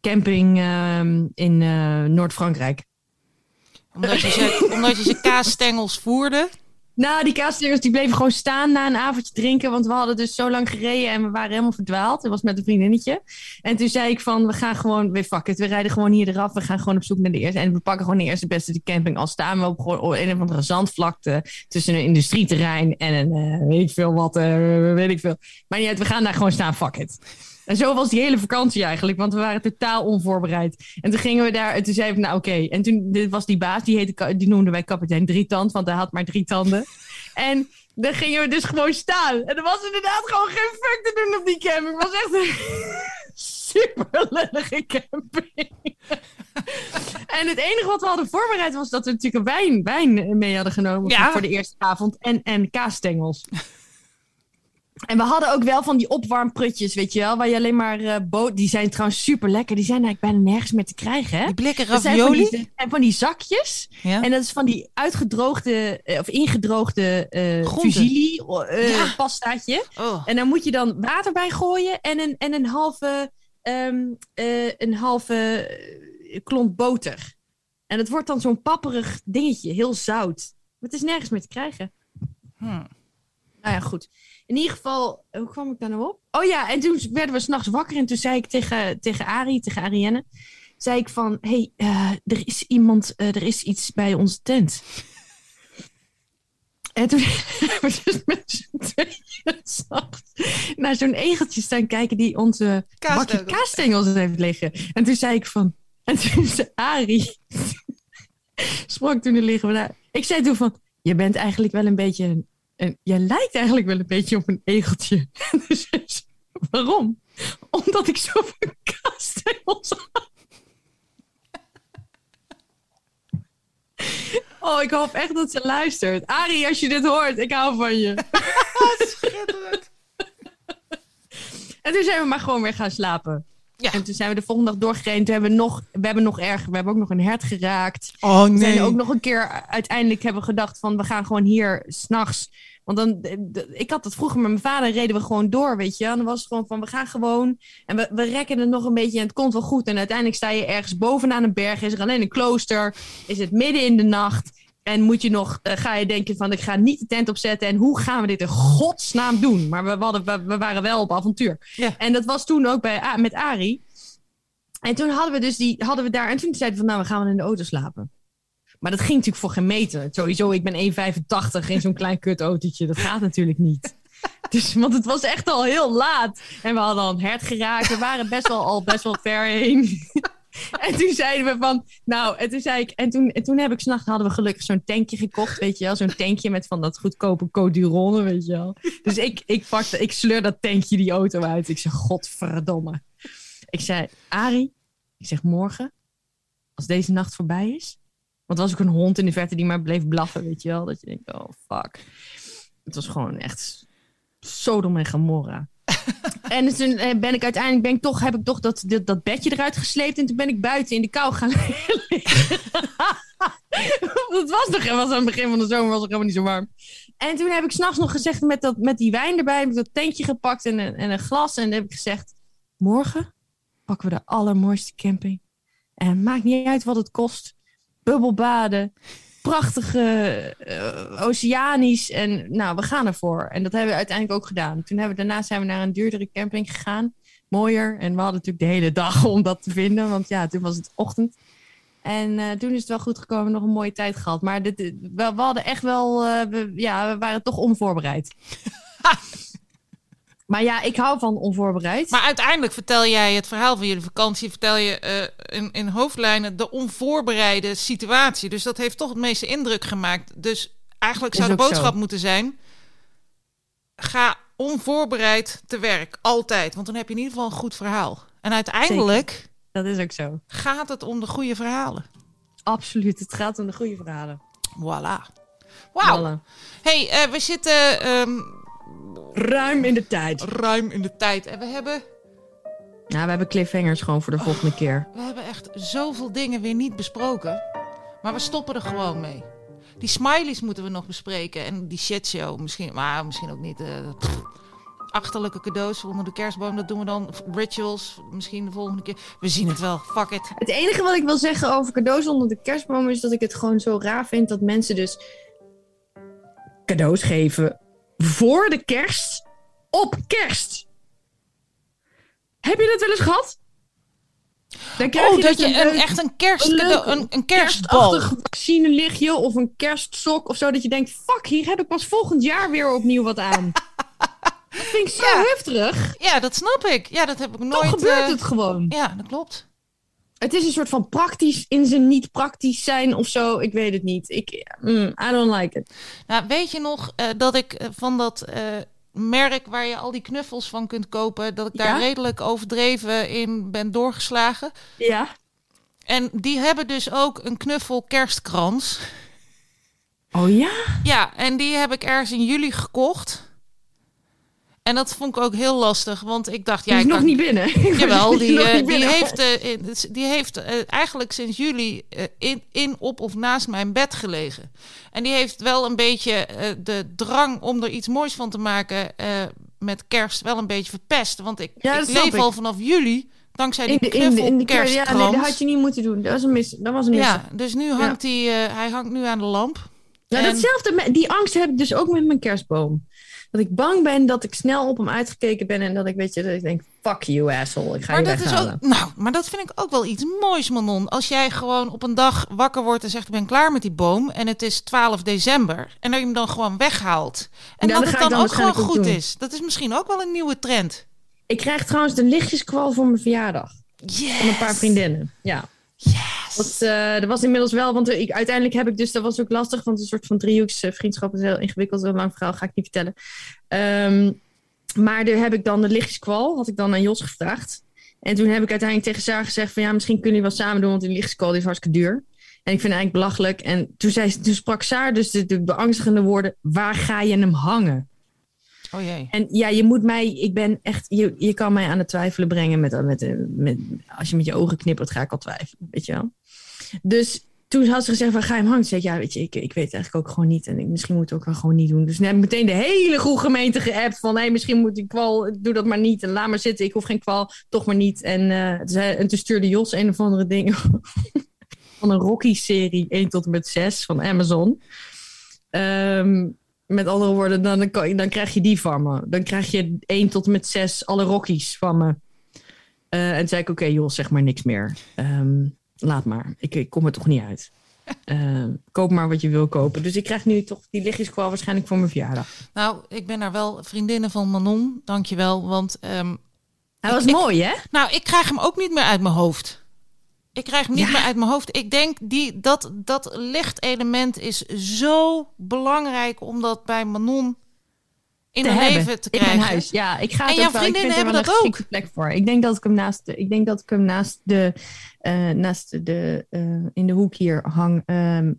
camping ehm, in eh, Noord-Frankrijk. Omdat, je ze, omdat je ze kaasstengels voerde. Nou, die kaasstengels die bleven gewoon staan na een avondje drinken. Want we hadden dus zo lang gereden en we waren helemaal verdwaald. Dat was met een vriendinnetje. En toen zei ik van, we gaan gewoon, we fuck it. We rijden gewoon hier eraf. We gaan gewoon op zoek naar de eerste. En we pakken gewoon de eerste beste de camping. Al staan we op een of andere zandvlakte. Tussen een industrieterrein en een, eh, weet ik veel wat, eh, weet ik veel. Maar niet uit, we gaan daar gewoon staan, fuck it. En zo was die hele vakantie eigenlijk, want we waren totaal onvoorbereid. En toen gingen we daar en toen zeiden we, nou oké. En toen dit was die baas, die, heette, die noemden wij kapitein Drietand, want hij had maar drie tanden. En dan gingen we dus gewoon staan. En er was inderdaad gewoon geen fuck te doen op die camping. Het was echt een super lullige camping. en het enige wat we hadden voorbereid was dat we natuurlijk een wijn, wijn mee hadden genomen Ja. voor de eerste avond. En, en kaasstengels. En we hadden ook wel van die opwarmprutjes, weet je wel, waar je alleen maar boot. Die zijn trouwens super lekker. Die zijn eigenlijk bijna nergens meer te krijgen, hè? Die blikken Dat zijn van ravioli. die, van die zakjes. Ja. En dat is van die uitgedroogde eh, of ingedroogde Groenten. fusilli eh, Ja. pastaatje. Oh. En dan moet je dan water bij gooien en een, en een halve, eh, een halve klont boter. En het wordt dan zo'n papperig dingetje, heel zout. Maar het is nergens meer te krijgen. Hm. Nou ja, goed. In ieder geval, hoe kwam ik daar nou op? Oh ja, en toen werden we s'nachts wakker en toen zei ik tegen, tegen Arie, tegen Arienne, zei ik van, hé, hey, eh, er is iemand, eh, er is iets bij onze tent. En toen hebben we dus met z'n tweeën naar zo'n egeltje staan kijken die onze bakje kaasstengels heeft liggen. En toen zei ik van, en toen zei Arie, sprak toen er liggen we daar. Ik zei toen van, je bent eigenlijk wel een beetje, een, een- jij lijkt eigenlijk wel een beetje op een egeltje. En toen zei ze, waarom? Omdat ik zoveel kaasstengels had. Oh, ik hoop echt dat ze luistert. Arie, als je dit hoort, ik hou van je. Schitterend. En toen zijn we maar gewoon weer gaan slapen. Ja. En toen zijn we de volgende dag doorgereden. Toen hebben we nog, we hebben nog erg, we hebben ook nog een hert geraakt. Oh We zijn nee. ook nog een keer, uiteindelijk hebben we gedacht van, we gaan gewoon hier s'nachts. Want dan, ik had dat vroeger met mijn vader, reden we gewoon door, weet je. En dan was het gewoon van, we gaan gewoon. En we, we rekken het nog een beetje en het komt wel goed. En uiteindelijk sta je ergens bovenaan een berg, is er alleen een klooster. Is het midden in de nacht. En moet je nog, eh, ga je denken van ik ga niet de tent opzetten en hoe gaan we dit in godsnaam doen? Maar we, hadden, we, we waren wel op avontuur. Ja. En dat was toen ook bij, met Ari. En toen hadden we dus die, hadden we daar, en toen zeiden we van nou, we gaan wel in de auto slapen. Maar dat ging natuurlijk voor geen meter. Sowieso, ik ben 1,85 in zo'n klein kutautootje. Dat gaat natuurlijk niet. Dus, want het was echt al heel laat. En we hadden al een hert geraakt. We waren best wel al best wel ver heen. En toen zeiden we van, nou, en toen zei ik, en toen, en toen heb ik s'nachts, hadden we gelukkig zo'n tankje gekocht, weet je wel, zo'n tankje met van dat goedkope Coduronne, weet je wel. Dus ik, ik pakte, ik sleur dat tankje die auto uit. Ik zeg, godverdomme. Ik zei, Ari, ik zeg morgen, als deze nacht voorbij is, want er was ook een hond in de verte die maar bleef blaffen, weet je wel, dat je denkt, oh fuck. Het was gewoon echt Sodom en Gomorra. En toen eh, ben ik uiteindelijk ben ik toch, heb ik toch dat, dat, dat bedje eruit gesleept. En toen ben ik buiten in de kou gaan liggen. het was nog was aan het begin van de zomer, was het helemaal niet zo warm. En toen heb ik s'nachts nog gezegd met, dat, met die wijn erbij, heb ik dat tentje gepakt en een, en een glas. En dan heb ik gezegd, morgen pakken we de allermooiste camping. En maakt niet uit wat het kost. Bubbelbaden, prachtige eh, oceanisch. En nou, we gaan ervoor. En dat hebben we uiteindelijk ook gedaan. Toen hebben we, daarna zijn we naar een duurdere camping gegaan. Mooier. En we hadden natuurlijk de hele dag om dat te vinden. Want ja, toen was het ochtend. En eh, toen is het wel goed gekomen. Nog een mooie tijd gehad. Maar dit, we, hadden echt wel... eh, ja, we waren toch onvoorbereid. maar ja, ik hou van onvoorbereid. Maar uiteindelijk vertel jij het verhaal van jullie vakantie, vertel je eh, in, in hoofdlijnen de onvoorbereide situatie. Dus dat heeft toch het meeste indruk gemaakt. Dus eigenlijk zou de boodschap zo. moeten zijn: ga onvoorbereid te werk, altijd. Want dan heb je in ieder geval een goed verhaal. En uiteindelijk Dat is ook zo. gaat het om de goede verhalen. Absoluut. Het gaat om de goede verhalen. Voilà. Wauw. Voilà. Hey, eh, we zitten ehm, Ruim in de tijd. ruim in de tijd en we hebben Nou, we hebben cliffhangers gewoon voor de volgende keer. We hebben echt zoveel dingen weer niet besproken. Maar we stoppen er gewoon mee. Die smileys moeten we nog bespreken. En die shitshow misschien. Maar misschien ook niet. eh, pff. achterlijke cadeaus onder de kerstboom. Dat doen we dan. Rituals. Misschien de volgende keer. We zien het wel. Fuck it. Het enige wat ik wil zeggen over cadeaus onder de kerstboom is dat ik het gewoon zo raar vind dat mensen dus cadeaus geven voor de kerst op kerst. Heb je dat wel eens gehad? Dan krijg Oh, je dat dus je een, een, echt een kerstcadeau. leuk Een, een kerstbal. kerstachtig vaccinelichtje of een kerstsok of zo. Dat je denkt, fuck, hier heb ik pas volgend jaar weer opnieuw wat aan. dat vind ik zo Ja. heftig. Ja, dat snap ik. Ja, dat heb ik Toch nooit. gebeurt eh, het gewoon. Ja, dat klopt. Het is een soort van praktisch in zijn niet praktisch zijn of zo. Ik weet het niet. Ik, mm, I don't like it. Nou, weet je nog eh, dat ik eh, van dat eh, merk waar je al die knuffels van kunt kopen, dat ik daar Ja? redelijk overdreven in ben doorgeslagen? Ja. En die hebben dus ook een knuffel kerstkrans. Oh ja? Ja, en die heb ik ergens in juli gekocht. En dat vond ik ook heel lastig, want ik dacht, Die ja, is ik nog kan... niet binnen. Jawel, Die die, eh, niet die binnen. heeft, eh, die heeft eh, eigenlijk sinds juli eh, in, in, op of naast mijn bed gelegen. En die heeft wel een beetje eh, de drang om er iets moois van te maken eh, met kerst wel een beetje verpest. Want ik, Ja, ik leef ik. al vanaf juli dankzij die In de, in de, in de knuffel ja, nee, dat had je niet moeten doen. Dat was een mis. Dat was een mis. Ja, dus nu hangt hij, eh, hij hangt nu aan de lamp. Nou, En- datzelfde, die angst heb ik dus ook met mijn kerstboom. Dat ik bang ben dat ik snel op hem uitgekeken ben en dat ik, weet je, dat ik denk, fuck you asshole, ik ga Maar je dat, is ook, nou, maar dat vind ik ook wel iets moois, Manon. Als jij gewoon op een dag wakker wordt en zegt: Ik ben klaar met die boom. En het is 12 december. En dat je hem dan gewoon weghaalt. En dat dat het dan, dan ook gewoon goed doen. is. Dat is misschien ook wel een nieuwe trend. Ik krijg trouwens de lichtjeskwal voor mijn verjaardag. Yes. Van een paar vriendinnen. Ja. Yes. Dat, eh, dat was inmiddels wel, want ik, uiteindelijk heb ik dus, dat was ook lastig, want een soort van driehoeks eh, is heel ingewikkeld, een lang verhaal ga ik niet vertellen. Ehm, maar daar heb ik dan de lichtjeskwal, had ik dan aan Jos gevraagd. En toen heb ik uiteindelijk tegen Sarah gezegd van ja, misschien kunnen jullie wel samen doen, want die lichtjeskwal die is hartstikke duur. En ik vind het eigenlijk belachelijk. En toen, zei, toen sprak Saar dus de, de beangstigende woorden, waar ga je hem hangen? Oh jee. En ja, je moet mij, ik ben echt, je, je kan mij aan het twijfelen brengen met, met, met, als je met je ogen knippert, ga ik al twijfelen, weet je wel. Dus toen had ze gezegd, waar ga je hem hangen? Zei ik, ja, weet je, ik, ik weet eigenlijk ook gewoon niet. En ik, misschien moet ik het ook wel gewoon niet doen. Dus toen heb ik meteen de hele goede gemeente geappt van, hé, misschien moet ik kwal, doe dat maar niet. En laat maar zitten, ik hoef geen kwal, toch maar niet. En, zei- en toen stuurde Jos een of andere ding. van een Rocky-serie 1 tot en met 6 van Amazon. Ehm, met andere woorden, dan, dan, dan krijg je die van me. Dan krijg je 1 tot en met 6 alle Rockies van me. Eh, en zei ik, oké joh, zeg maar niks meer. Ehm, laat maar, ik, ik kom er toch niet uit. Ehm, koop maar wat je wil kopen. Dus ik krijg nu toch die lichtjeskwal waarschijnlijk voor mijn verjaardag. Nou, ik ben daar wel vriendinnen van Manon, dankjewel. Want ehm, Hij was Ik- mooi, hè? nou, ik krijg hem ook niet meer uit mijn hoofd. Ik krijg hem niet Ja. meer uit mijn hoofd. Ik denk die, dat dat lichtelement is zo belangrijk om dat bij Manon in hebben leven te in krijgen. mijn huis. Ja, ik ga En jouw wel. Vriendinnen wel hebben een dat ook. plek voor. Ik denk dat ik hem naast de, ik denk dat ik hem naast de, eh, naast de eh, in de hoek hier hang, ehm,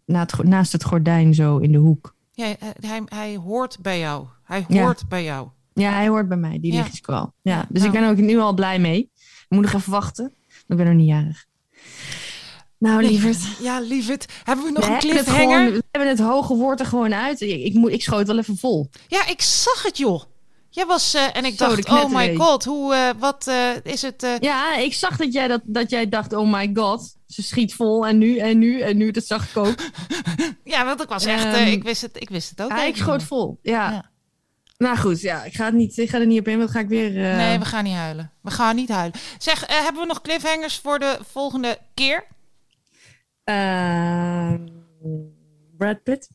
naast het gordijn zo in de hoek. Ja, hij, hij, hij hoort bij jou. Hij Ja. hoort bij jou. Ja, hij hoort bij mij, die Ja. lichtjeskwal. Ja, Ja, dus ik ben ook nu al blij mee. Ik moet nog even wachten. Ik ben nog niet jarig. Nou, lieverd. Ja, lieverd. Hebben we nog We een cliffhanger? gewoon, we hebben het hoge woord er gewoon uit. Ik, ik, moet, ik schoot wel even vol. Ja, ik zag het, joh. Jij was eh, en ik Zo, dacht, oh my god, hoe, eh, wat eh, is het? Ja, ik zag dat jij, dat, dat jij dacht, oh my god. Ze schiet vol en nu en nu en nu. Dat zag ik ook. ja, want ik was echt, Ehm, eh, ik wist het, ik wist het ook. Ja, ik schoot vol. Ja. Ja. Nou goed, ja, ik ga, het niet, ik ga er niet op in, want dan ga ik weer... Nee, we gaan niet huilen. We gaan niet huilen. Zeg, hebben we nog cliffhangers voor de volgende keer? Ehm, Brad Pitt?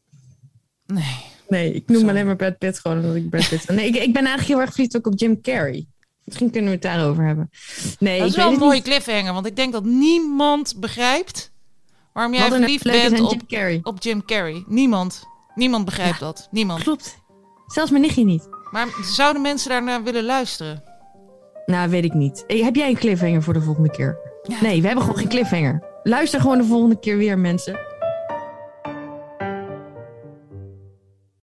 Nee. Nee, ik noem Sorry. alleen maar Brad Pitt gewoon omdat ik Brad Pitt... Nee, ik, ik ben eigenlijk heel erg verliefd ook op Jim Carrey. Misschien kunnen we het daarover hebben. Nee, Dat is ik wel een mooie niet. cliffhanger, want ik denk dat niemand begrijpt waarom jij er verliefd bent op, Jim Carrey. op Jim Carrey. Niemand. Niemand begrijpt dat. Niemand. Klopt. Zelfs mijn nichtje niet. Maar zouden mensen daarnaar willen luisteren? Nou, weet ik niet. Heb jij een cliffhanger voor de volgende keer? Ja. Nee, we hebben gewoon geen cliffhanger. Luister gewoon de volgende keer weer, mensen.